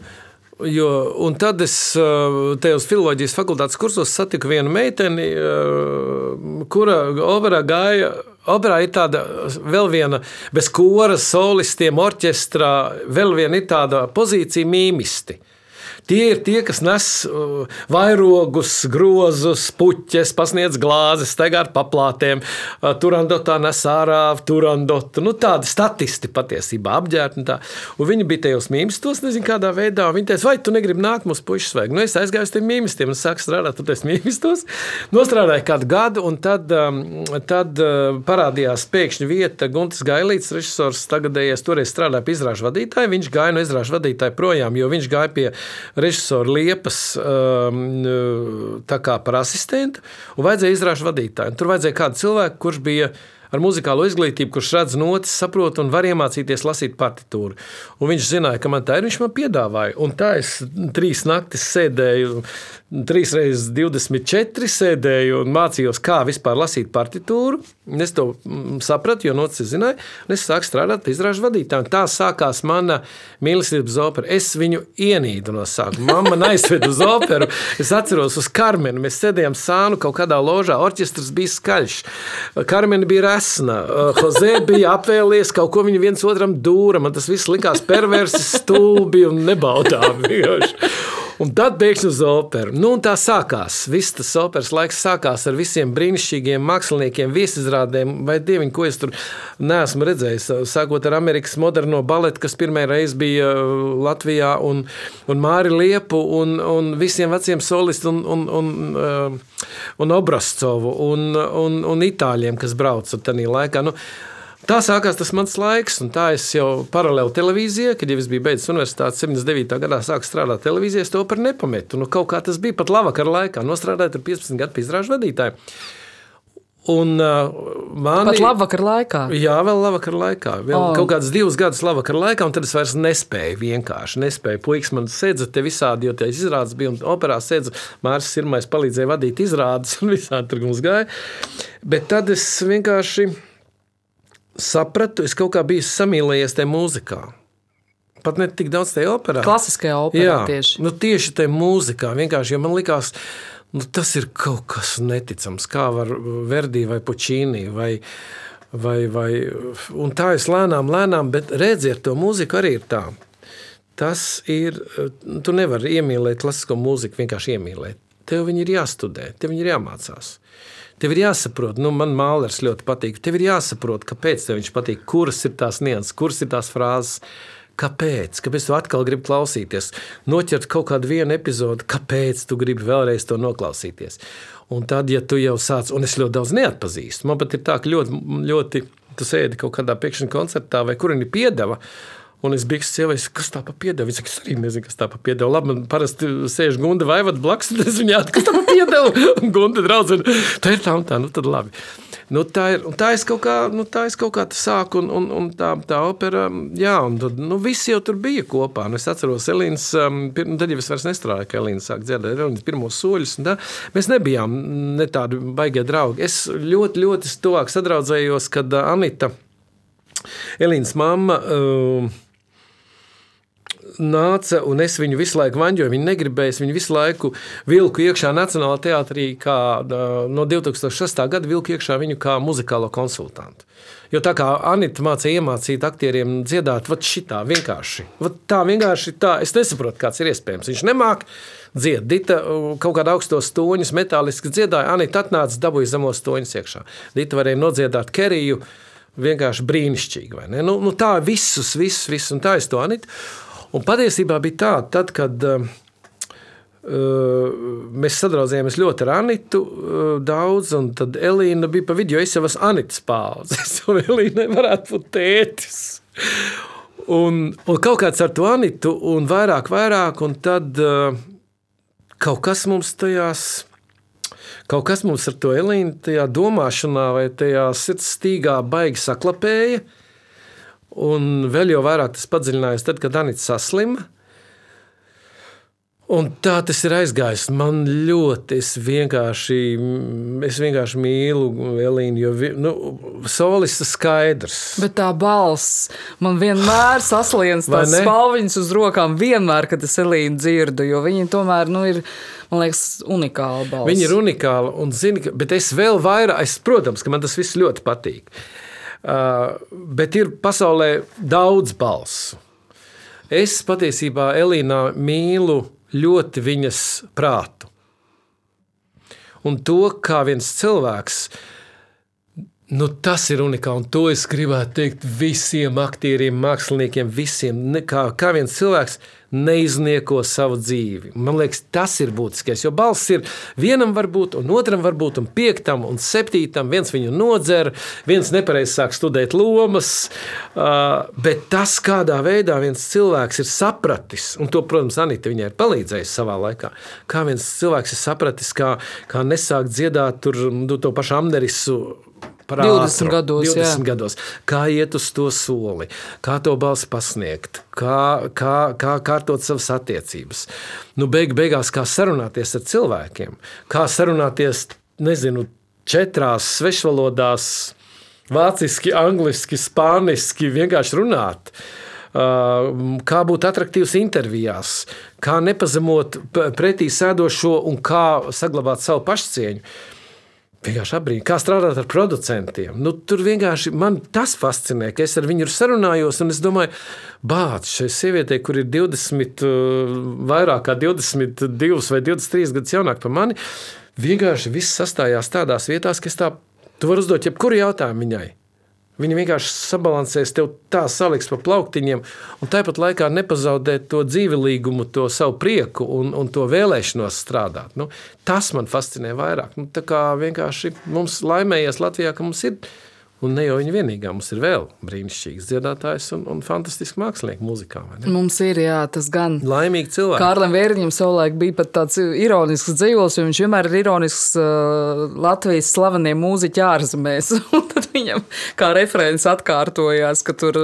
Jo, un tad es tajos filozofijas fakultātes kursos satiku vienu meiteni, kura operā gāja. Operā ir tāda vēl viena, bez koras, solistiem, orķestrā, vēl viena ir tāda pozīcija mīmisti. Tie ir tie, kas nes uh, vairogus, grozus, puķes, pasniedz glāzes, steigā ar paplātēm, uh, turandotā nes ārā, turandotu. Nu, tādi statisti patiesībā apģērbti. Un, viņi bija tajos mīmestos, nezinu kādā veidā. Viņi teica, vai tu negribi nākt mums pušas vajag. Nu, es aizgāju uz tiem mīmestiem un sāku strādāt tur tajos mīmestos. Nostrādāju kādu gadu, un tad, um, tad uh, parādījās pēkšņi vieta Guntis Gailīts, režisors, tagadējies toreiz strādāja pie izrāžu vadītāja. Viņš gāja no izrāžu vadītāja projām, jo viņš gāja pie režisoru Liepas um, par asistentu un vajadzēja izrāžu vadītāju. Tur vajadzēja kādu cilvēku, kurš bija ar muzikālo izglītību, kurš redz notis, saprot un var iemācīties lasīt partitūru. Un viņš zināja, ka man tā ir, viņš man piedāvāja. Un tā es trīs naktis sēdēju, trīs reizes 24 sēdēju un mācījos, kā vispār lasīt partitūru. Es to mm, sapratu, jo notis zināja, un es sāku strādāt izrāžu vadītāja. Tā sākās mana mīlestības opera. Es viņu ienīdu no sākuma. Mamma aizveda uz operu. Es atceros uz Karmenu. Mēs sēdējām sānu kaut kādā ložā. Orķestrs bija skaļš. Karmena bija resna. Jose bija apvēlies kaut ko viņa viens otram dūra. Man tas viss likās perversi, stulbi un nebaudāmi. Un tad pēkšņi uz operu. Nu, tā sākās. Viss tas operas laiks sākās ar visiem brīnišķīgiem māksliniekiem, viesizrādēm, vai dieviņ, ko es tur neesmu redzējis. Sākot ar Amerikas moderno baletu, kas pirmā reize bija uh, Latvijā, un, un Māri Liepu, un, un visiem veciem solistiem, un, un, un, uh, un Obrascovu, un, un, un Itāļiem, kas brauca tajā laikā. Nu, Tā sākās tas mans laiks, un tā es jau paralēli televīzijai, kad jau es biju beidzis universitāti, 79. gadā sāku strādāt televīzijā, es to par nepametu. Nu, kaut kā tas bija pat labvakar laikā, nostrādājot ar 15 gadu izrāžu vadītāju. Un, uh, mani, Pat labvakar laikā. Jā, vēl labvakar laikā. Vēl oh. kaut kāds divus gadus labvakar laikā, un tad es vairs nespēju. Vienkārši nespēju. Puikas man sēdza te visādi, jo tie izrādes bija, un operā sēdza Mārcis Sirmais palīdzēja vadīt izrādes, un visādi tur mums gāja. Bet tad es vienkārši sapratu, es kaut kā biju samīlējies tajā mūzikā. Pat ne tik daudz tajā operā. Klasiskajā operā Jā, tieši. Nu, tieši tajā mūzikā. Vienkārši, jo man likās, nu, tas ir kaut kas neticams. Kā var Verdi vai Puķīnī vai, vai, vai un tā es lēnām, lēnām, bet redziet, to mūziku arī ir tā. Tas ir, tu nevari iemīlēt klasisko mūziku, vienkārši iemīlēt. Tev viņi ir jāstudē, tev viņi ir jāmācās. Tev ir jāsaprot, nu, man mākslinieks ļoti patīk. Tev ir jāsaprot, kāpēc tev viņš patīk, kuras ir tās nianses, kuras ir tās frāzes. Kāpēc? Kāpēc tu atkal gribi klausīties? Noķert kaut kādu vienu epizodi, kāpēc tu gribi vēlreiz to noklausīties? Un tad, ja tu jau sāc, un es ļoti daudz neatpazīstu, man pat ir tā, ka ļoti, ļoti tu sēdi kaut kādā pēkšņa koncertā vai kur viņi piedeva. Un es biju sievai, kas tā pa piedevu. Viņa saka, es arī nezinu, kas tā pa piedevu. Labi, man parasti sēž gunda vai vad blakus, un es viņai atkārtoju, kas tā pa piedevu. Un gunda draudzene, tā ir tā un tā, nu tad labi. Nu, tā ir, tā es kaut kā, nu, tā es kaut kā sāku, un, un, un tā, tā opera, jā, un tad, nu, visi jau tur bija kopā. Nu, es atceros, Elīnas, um, tad jau es vairs nestrādāju, ka Elīna sāk dzirdēt Elīnas pirmos soļus, un tā, mēs nebijām ne tādi baigie draugi. Es ļoti, ļoti tuvāk sadraudzējos, kad uh, Anita, Elīnas mamma, uh, nāca, un es viņu visu laiku vaņģoju. Viņa negribēja, viņu visu laiku vilku iekšā Nacionālajā teātrī, kā no 2006. gada vilku iekšā viņu kā muzikālo konsultantu. Jo tā kā Anita mācīja iemācīt aktieriem dziedāt, vat šitā vienkārši. Vat tā vienkārši tā, es nesaprotu, kāds ir iespējams. Viņš nemāk dzied. Dita kaut kādā augstos toņus metāliski dziedāja, Anita atnāca, dabūja zemos toņus iekšā. Dita varēja nodziedāt Keriju vienkārši brīnišķīgi. Nu, nu, tā visus, visus, visus, un tā es to Anita. Un patiesībā bija tā, tad, kad uh, mēs sadraudzējāmies ļoti ar Anitu uh, daudz, un tad Elīna bija pa vidu, jo es jau esmu Anitas paudzes, un Elīna varētu būt tētis. Un, un kaut kāds ar to Anitu, un vairāk, vairāk, un tad uh, kaut kas mums tajās kaut kas mums ar to Elīnu, tajā domāšanā vai tajā sirds stīgā baigi saklapēja. Un vēl jau vairāk tas padziļinājās tad, kad Anita saslima. Un tā tas ir aizgājis. Man ļoti, es vienkārši, es vienkārši mīlu Elīnu, jo nu, solis ir skaidrs. Bet tā balss man vienmēr sasliedz tās spalviņas uz rokām, vienmēr, kad es Elīnu dzirdu, jo viņa tomēr nu, ir. Man liekas, unikāla balss. Viņa ir unikāla, un zini, bet es vēl vairāk, es, protams, ka man tas viss ļoti patīk. Uh, bet ir pasaulē daudz balsu. Es patiesībā Elīnā mīlu ļoti viņas prātu. Un to, kā viens cilvēks, nu, tas ir unikāli. Un to es gribētu teikt visiem aktieriem, māksliniekiem, visiem. Kā, kā viens cilvēks neiznieko savu dzīvi. Man liekas, tas ir būtiskais. Jo balss ir vienam var būt, un otram var būt, un piektam un septītam. Viens viņu nodzer, viens nepareizi sāk studēt lomas. Bet tas, kādā veidā viens cilvēks ir sapratis, un to, protams, Anita viņai ir palīdzējusi savā laikā, kā viens cilvēks ir sapratis, kā, kā nesākt dziedāt tur, nu, to pašu Amnerisu par 20 gados, 20 jā. gados. Kā iet uz to soli, kā to balsi pasniegt, kā, kā, kā kārtot savas attiecības. Nu, beig, beigās, kā sarunāties ar cilvēkiem, kā sarunāties, nezinu, četrās svešvalodās, vāciski, angliski, spāniski, vienkārši runāt. Uh, kā būt attraktīvs intervijās, kā nepazemot pretī sēdošo un kā saglabāt savu pašcieņu. Vienkārši apbrīnīt, kā strādāt ar producentiem. Nu, tur vienkārši man tas fascinē, ka es ar viņu sarunājos, un es domāju, bācis šai sievietei, kur ir 20, uh, vairāk kā 22 vai 23 gadus jaunāk par mani, vienkārši viss sastājās tādās vietās, ka es tā, tu vari uzdot jebkuru jautājumu viņai. Viņi vienkārši sabalansēs tev tā, saliks pa plauktiņiem, un tāpat laikā nepazaudēt to dzīvelīgumu, to savu prieku un, un to vēlēšanos strādāt. Nu, tas man fascinē vairāk. Nu, tā kā vienkārši mums laimējies Latvijā, ka mums ir ielikās Un ne jau viņa vienīgā, mums ir vēl brīnišķīgs dziedātājs un, un fantastisks mākslinieks mūzikā. Mums ir, jā, tas gan. Laimīgi cilvēki. Kārlim Vērņam savulaik bija pat tāds ironisks dzīvos, jo viņš vienmēr ir ironisks uh, Latvijas slaveniem mūziķi ārzemēs. un tad viņam kā referents atkārtojās, ka tur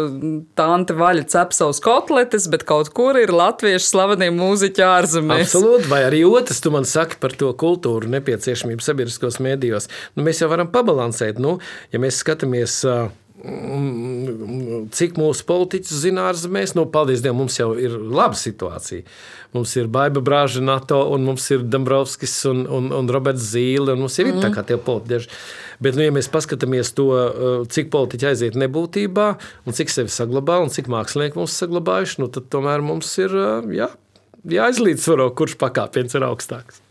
tante vaļa cep savus kotletes, bet kaut kur ir latviešu slavenie mūziķi ārzemēs. Absolūti, vai arī otrs, tu man saki par to kultūru nepieciešamību sabiedriskos mēdījos. Nu, mēs jau varam pabalansēt, nu, ja mēs skatāmies skatāmies, cik mūsu politiķus zina ārzemēs, nu, paldies Dievam, mums jau ir laba situācija. Mums ir Baiba Brāža, NATO, un mums ir Dombrovskis un, un, un Roberts Zīle, un mums ir mm. tā kā tie politiķi. Bet, nu, ja mēs paskatāmies to, cik politiķi aiziet nebūtībā, un cik sevi saglabā, un cik mākslinieki mums saglabājuši, nu, tad tomēr mums ir jā, jāizlīdzsvaro, kurš pakāpiens ir augstāks.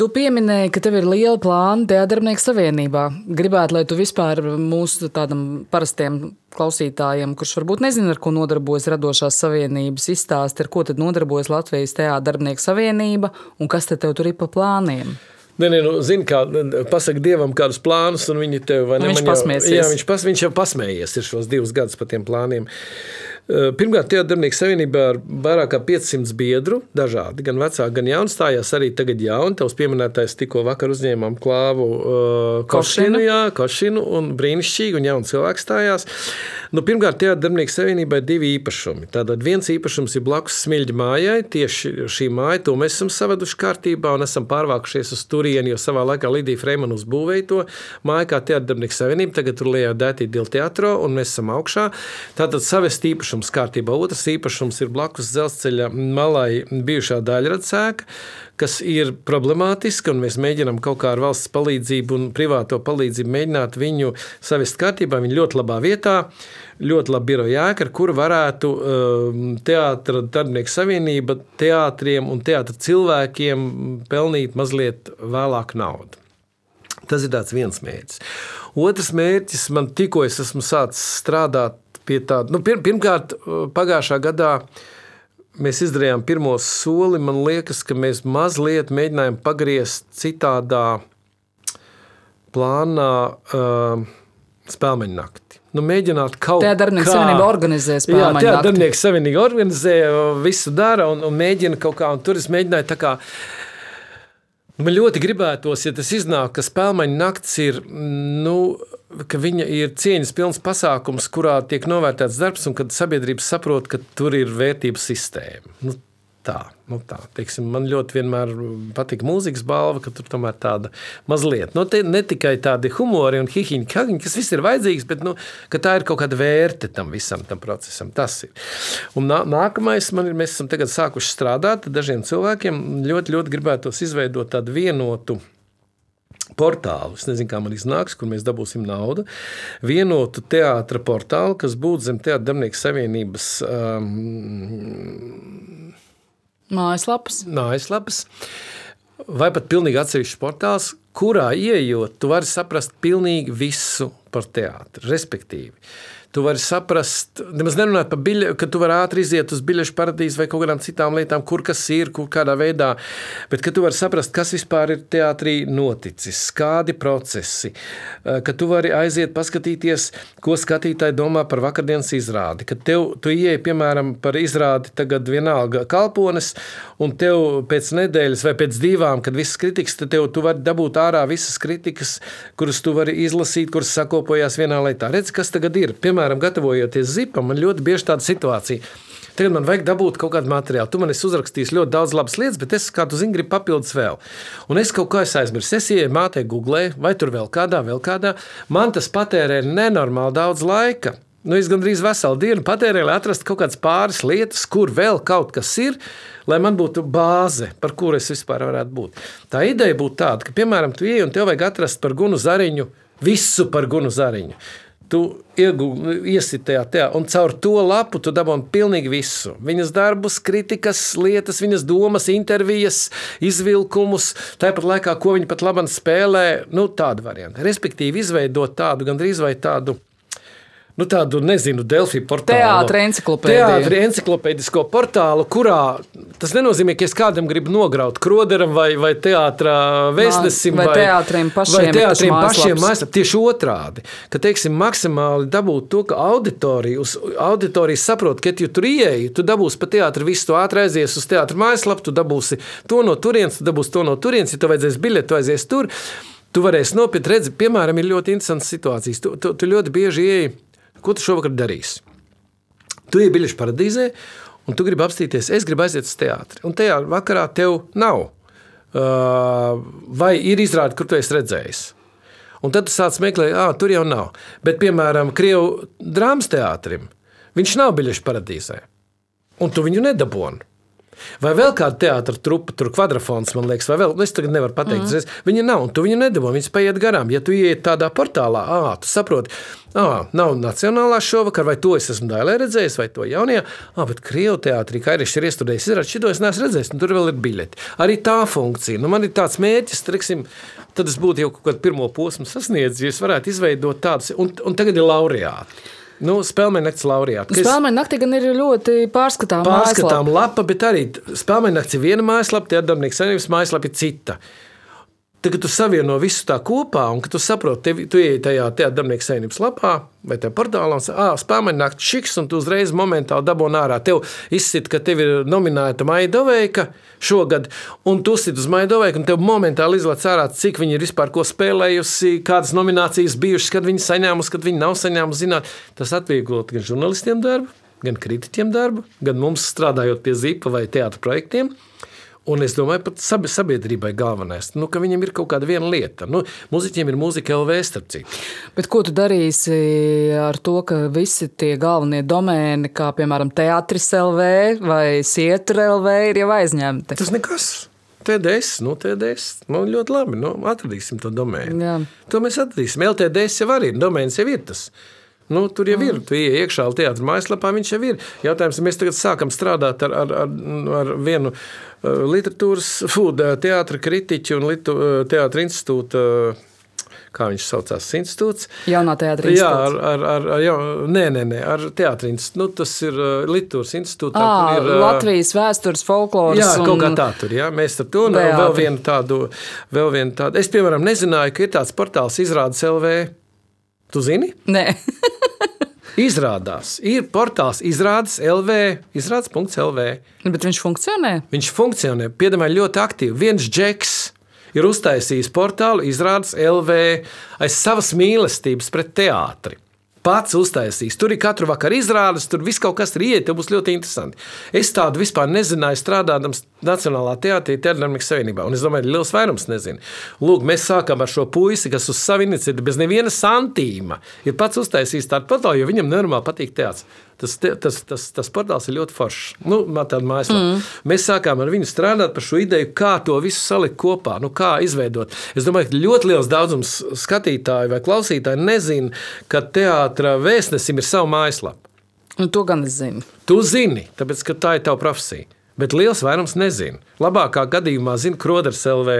Tu pieminēji, ka tev ir liela plāna Teātris Savienībā. Gribētu, lai tu vispār mūsu tādam parastiem klausītājiem, kurš varbūt nezina, ar ko nodarbojas radošās savienības, izstāsti, ar ko tad nodarbojas Latvijas Teātris Savienība un kas te tev tur ir pa plāniem. Nē, nē, nu, zini, kā pasakot dievam kādus plānus, un viņi tev vai ne? Viņš pasmēsies. Jā, viņš, pas, viņš jau pasmējies ir šos divus gadus par tiem plāniem. Eh, pirmkārt, Teātris Savienībā ir vairāk kā 500 biedru, dažādi, gan vecāki, gan jauni. Stājās arī tagad jauni. Tavs pieminētais tikko vakar uzņēmām klāvu uh, Košinu, jā, Košinu un brīnišķīgi, un jauni cilvēki stājās. Nu, pirmkārt, Savienībā ir divi īpašumi. Tātad viens īpašums ir blakus Smilģa mājai. Tieši šī māja, to mēs esam savaduši kārtībā un esam pārvākušies uz turieni, jo savā laikā Lidija Freimana uzbūvēja to māju kā Teātris Savienība. Tagad tur liejā Dētī Dila teātro un mēs esam augšā. Tātad savest īpašums īpašums kārtībā. Otrs īpašums ir blakus dzelzceļa malai bijušā daļradsēka, kas ir problemātiska, un mēs mēģinām kaut kā ar valsts palīdzību un privāto palīdzību mēģināt viņu savest kārtībā. Viņa ļoti labā vietā, ļoti labi biroja ēka, ar kuru varētu um, teātra darbinieku savienība teātriem un teātra cilvēkiem pelnīt mazliet vēlāk naudu. Tas ir viens mērķis. Otrs mērķis man tikko es esmu sācis strādāt pie tāda. Nu, pir, pirmkārt, pagājušā gadā mēs izdarījām pirmo soli. Man liekas, ka mēs mazliet mēģinājām pagriezt citādā plānā uh, spēļu nakti. Nu, mēģināt kaut kā tādu savienību organizēt. Jā, tā darbinieks savienība organizē, visu dara un, un mēģina kaut kā. Tur es mēģināju tā kā Man ļoti gribētos, ja tas iznāk, ka spēļu naktis ir, nu, ka viņa ir cieņas pilns pasākums, kurā tiek novērtēts darbs, un kad sabiedrība saprot, ka tur ir vērtības sistēma. Nu, Tā, nu tā, teiksim, man ļoti vienmēr patīk mūzikas balva, ka tur tomēr tāda mazliet, nu, ne tikai tādi humori un hihiņi, kagiņi, kas viss ir vajadzīgs, bet nu, tā ir kaut kāda vērte tam visam tam procesam. Tas ir. Un nā, nākamais man ir, mēs esam tagad sākuši strādāt dažiem cilvēkiem, ļoti, ļoti gribētos izveidot tādu vienotu portālu. Es nezinu, kā man iznāks, kur mēs dabūsim naudu. Vienotu teātra portālu, kas būtu zem Teātra Darbnieku Savienības um, Mājaslapas. Mājaslapas. Vai pat pilnīgi atsevišķs portāls, kurā ieejot, tu vari saprast pilnīgi visu par teātri. Respektīvi, tu vari saprast, nemaz nerunājot par biļeti, ka tu vari ātri iziet uz biļešu paradīzi vai kaut kādām citām lietām, kur kas ir, kur kādā veidā, bet ka tu vari saprast, kas vispār ir teātrī noticis, kādi procesi, eh, ka tu vari aiziet paskatīties, ko skatītāji domā par vakardienas izrādi, ka tev, tu ieeji, piemēram, par izrādi tagad vienalga kalpones, un tev pēc nedēļas vai pēc divām, kad visas kritikas, tad tev tu vari dabūt ārā visas kritikas, kuras tu vari izlasīt, kuras sakopojās vienā lietā. Redz, kas tagad ir, piemēram, piemēram, gatavojoties zipam, man ļoti bieži tāda situācija. Tagad man vajag dabūt kaut kādu materiālu. Tu man esi uzrakstījis ļoti daudz labas lietas, bet es, kā tu zini, gribu papildus vēl. Un es kaut kā aizmirsu. Es ienāku mātei, googlēju, vai tur vēl kādā, vēl kādā. Man tas patērē nenormāli daudz laika. Nu, es gandrīz veselu dienu patērēju, lai atrastu kaut kādas pāris lietas, kur vēl kaut kas ir, lai man būtu bāze, par kuru es vispār varētu būt. Tā ideja būtu tāda, ka, piemēram, tu ieej un tev vajag atrast par Gunu Zariņu visu par Gunu Zariņu tu iesi tajā, tajā, un caur to lapu tu dabūji pilnīgi visu. Viņas darbus, kritikas, lietas, viņas domas, intervijas, izvilkumus, tāpat laikā, ko viņi pat labi spēlē. Nu, tādu variantu. Respektīvi, izveidot tādu gandrīz vai tādu nu, tādu, nezinu, Delfiju portālu. Teātris enciklopēdiju. Teātris enciklopēdisko portālu, kurā tas nenozīmē, ka es kādam gribu nograut kroderam vai, vai teātrā vēstnesim vai, vai teātriem pašiem. Vai teātriem pašiem mājaslap. Tieši otrādi, ka, teiksim, maksimāli dabūt to, ka auditorija, uz auditorijas saprot, ka, ja tu ieeji, tu dabūsi pa teātri visu to ātri aizies uz teātra mājaslapu, tu dabūsi to no turienes, tu dabūsi to no turienes, ja tu vajadzēs biļeti, tu aizies tur. Tu varēsi nopirkt, redzi, piemēram, ir ļoti interesants situācijas. Tu, tu, tu ļoti bieži ieeji Ko tu šovakar darīsi? Tu ej biļešu paradīzē, un tu gribi apstīties, es gribu aiziet uz teātri. Un tajā vakarā tev nav. Uh, vai ir izrāde, kur tu esi redzējis? Un tad tu sāc meklēt, ah, tur jau nav. Bet, piemēram, Krievijas drāmas teātrim viņš nav biļešu paradīzē. Un tu viņu nedabūni. Vai vēl kāda teātris trupa, tur kvadrafons, man liekas, vai vēl, es tagad nevaru pateikt, mm. -hmm. viņa nav, un tu viņu nedabū, viņas paiet garām. Ja tu ieiet tādā portālā, ah, tu saproti, ah, nav nacionālā šovakar, vai to es esmu daļai redzējis, vai to jaunajā, ah, bet Krievu teātrī, kā arī ir iestrudējis, ir šito es neesmu redzējis, un tur vēl ir biļeti. Arī tā funkcija, nu man ir tāds mērķis, teiksim, tad es būtu jau kaut kādu pirmo posmu sasniedzis, ja es varētu izveidot tādus, un, un tagad ir laureāti. Nu, Spēlmeņa nakts laureāta. Spēlmeņa naktī gan ir ļoti pārskatāma. Pārskatāma lapa, bet arī Spēlmeņa nakts ir viena mājaslapa, tie atdarbnieks savienības mājaslapa ir cita. Tagad tu savieno visu tā kopā, un tu saproti, tev, tu ej tajā darbnīca saimnības lapā vai tajā portālā, un ah, spēļņa nāk šiks, un tu uzreiz momentāli dabūji ārā. Tev izsit, ka tev ir nominēta Maidoveika šogad, un tu sit uz Maidoveiku, un tev momentāli izlaiž ārā, cik viņi ir vispār ko spēlējusi, kādas nominācijas bijušas, kad viņi saņēmusi, kad viņi nav saņēmusi. Zināt, tas atvieglot gan žurnālistiem darbu, gan kritiķiem darbu, gan mums strādājot pie zipa vai teātra projektiem. Un es domāju, pat sabiedrībai galvenais, nu, ka viņam ir kaut kāda viena lieta. Nu, muziķiem ir mūzika LV starp citu. Bet ko tu darīsi ar to, ka visi tie galvenie domēni, kā piemēram teātris LV vai sietra LV, ir jau aizņemti? Tas nekas. TDS, nu, TDS, nu, ļoti labi. Nu, atradīsim to domēnu. Jā. To mēs atradīsim. LTDS jau arī domēns jau ir tas. Nu, tur jau ir. Tu ienāc iekšā teātris mājaslapā, viņš jau ir. Jautājums, ja mēs tagad sākam strādāt ar, ar, ar, ar vienu uh, literatūras, teātra kritiķu un uh, teātra institūta. Uh, kā viņš saucās, institūts. Jaunā teātris. Jā, ar, ar, ar, ar, jā, nē, nē, nē, ar teātris institūtu. Nu, tas ir Latvijas institūtā. À, ir, Latvijas vēstures, folkloras. Jā, un... kaut kā tā tur, jā, mēs ar to un vēl vienu tādu, vēl vienu tādu. Es, piemēram, nezināju, ka ir tāds portāls izrādes LV. Tu zini? Nē. Izrādās, ir portāls izrādes LV, izrādes.lv. Bet viņš funkcionē? Viņš funkcionē, piedāvā ļoti aktīvi. Viens džeks ir uztaisījis portālu izrādes LV aiz savas mīlestības pret teātri. Pats uztaisīs. Tur ir katru vakaru izrādes, tur viss kaut kas ir iet, tas būs ļoti interesanti. Es tādu vispār nezināju, strādājot Nacionālā teātrī, Teātrī Savienībā. Un es domāju, ka liels vairums nezina. Lūk, mēs sākām ar šo puisi, kas uz savu iniciatīvu bez neviena santīma ir pats uztaisījis tādu portālu, jo viņam nenormāli patīk teātris. Tas, tas, tas, tas portāls ir ļoti foršs. Nu, mm. Mēs sākām ar viņu strādāt par šo ideju, kā to visu salikt kopā, nu, kā izveidot. Es domāju, ka ļoti liels daudzums skatītāju vai klausītāju nezina, ka teātris vēstnesim ir sava mājaslapa. Nu, to gan es zinu. Tu zini, tāpēc ka tā ir tava profesija. Bet liels vairums nezina. Labākā gadījumā zina Kroders LV.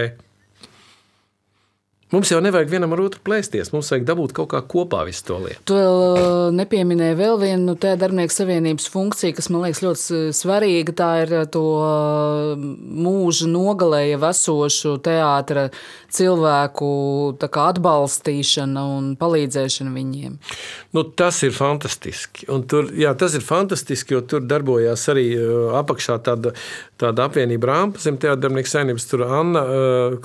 Mums jau nevajag vienam ar otru plēsties. Mums vajag dabūt kaut kā kopā visu to lietu. Tu vēl uh, nepieminēji vēl vienu nu, tādu darbinieku savienības funkciju, kas man liekas ļoti svarīga. Tā ir uh, to uh, mūža nogalēja esošu teātra cilvēku atbalstīšana un palīdzēšana viņiem. Nu, tas ir fantastiski. Un tur, jā, tas ir fantastiski, jo tur darbojās arī apakšā tāda, tāda apvienība Rāmpa zem teātra darbinieku savienības. Tur Anna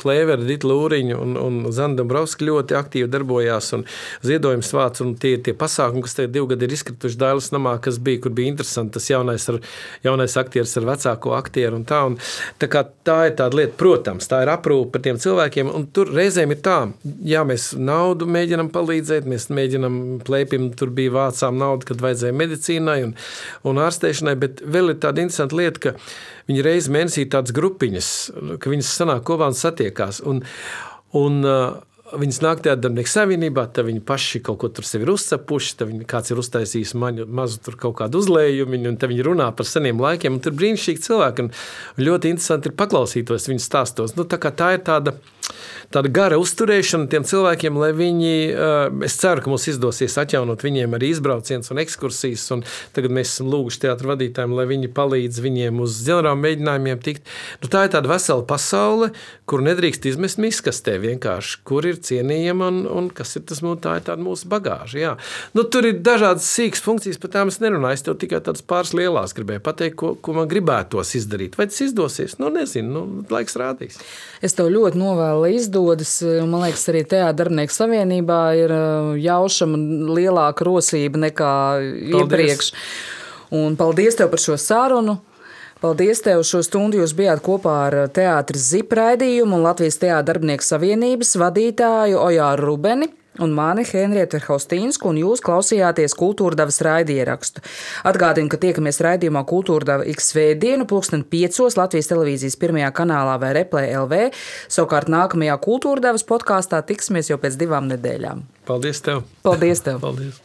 Klēvera, Dita Lūriņa un, un Zana Dombrovska ļoti aktīvi darbojās un ziedojums vāc. Un tie ir tie pasākumi, kas tagad divi gadi ir izkrituši Dailas namā, kas bija, kur bija interesanti tas jaunais, ar, jaunais aktieris ar vecāko aktieru un tā. Un, tā, tā ir tāda lieta, protams, tā ir aprūpe par tiem cilvēkiem. Un tur reizēm ir tā, jā, mēs naudu mēģinam palīdzēt, mēs mēģinam plēpim, tur bija vācām naudu, kad vajadzēja medicīnai un, un ārstēšanai, bet vēl ir tāda interesanta lieta, ka viņi reiz mēnesī tādas grupiņas, ka viņas sanāk kopā un satiekās. Un, Un, uh, Viņas nāk tādā darbinieka savienībā, tad viņi paši kaut ko tur ir uzcepuši, tad viņi, kāds ir uztaisījis maņu, mazu tur kaut kādu uzlējumu, un tad viņi runā par seniem laikiem. Tur brīnišķīgi cilvēki, un ļoti interesanti ir paklausīties viņu stāstos. Nu, tā, tā ir tāda tāda gara uzturēšana tiem cilvēkiem, lai viņi, eh, es ceru, ka mums izdosies atjaunot viņiem arī izbraucienus un ekskursijas. Un tagad mēs esam lūguši teātriem vadītājiem, lai viņi palīdz viņiem uz ģenerāla mēģinājumiem tikt. Nu, tā ir tāda vesela pasaule, kur nedrīkst izmest miskastē vienkārši, kur ir cienījama un, un kas ir tas nu, tā ir mūsu bagāža. Jā. Nu, tur ir dažādas sīkas funkcijas, par tām es nerunāju. Es tev tikai tādas pāris lielās gribēju pateikt, ko, ko man gribētos izdarīt. Vai tas izdosies? Nu, nezinu, nu, laiks rādīs. Es tev ļoti novēlu izdodas. Man liekas, arī tajā darbinieku savienībā ir uh, jaušama lielāka rosība nekā paldies. iepriekš. Un paldies tev par šo sarunu! Paldies tev! Šo stundu jūs bijāt kopā ar Teātris Zipa raidījumu un Latvijas Teātris darbinieku savienības vadītāju Ojāru Rubeni un mani Henrieta Haustīnsku, un jūs klausījāties kultūrdevas raidierakstu. Atgādinu, ka tiekamies raidījumā Kultūrdeva X svētdienu, pulksten 5. Latvijas televīzijas pirmajā kanālā vai Replay LV. Savukārt nākamajā kultūrdevas podkāstā tiksimies jau pēc divām nedēļām. Paldies tev! Paldies tev! Paldies.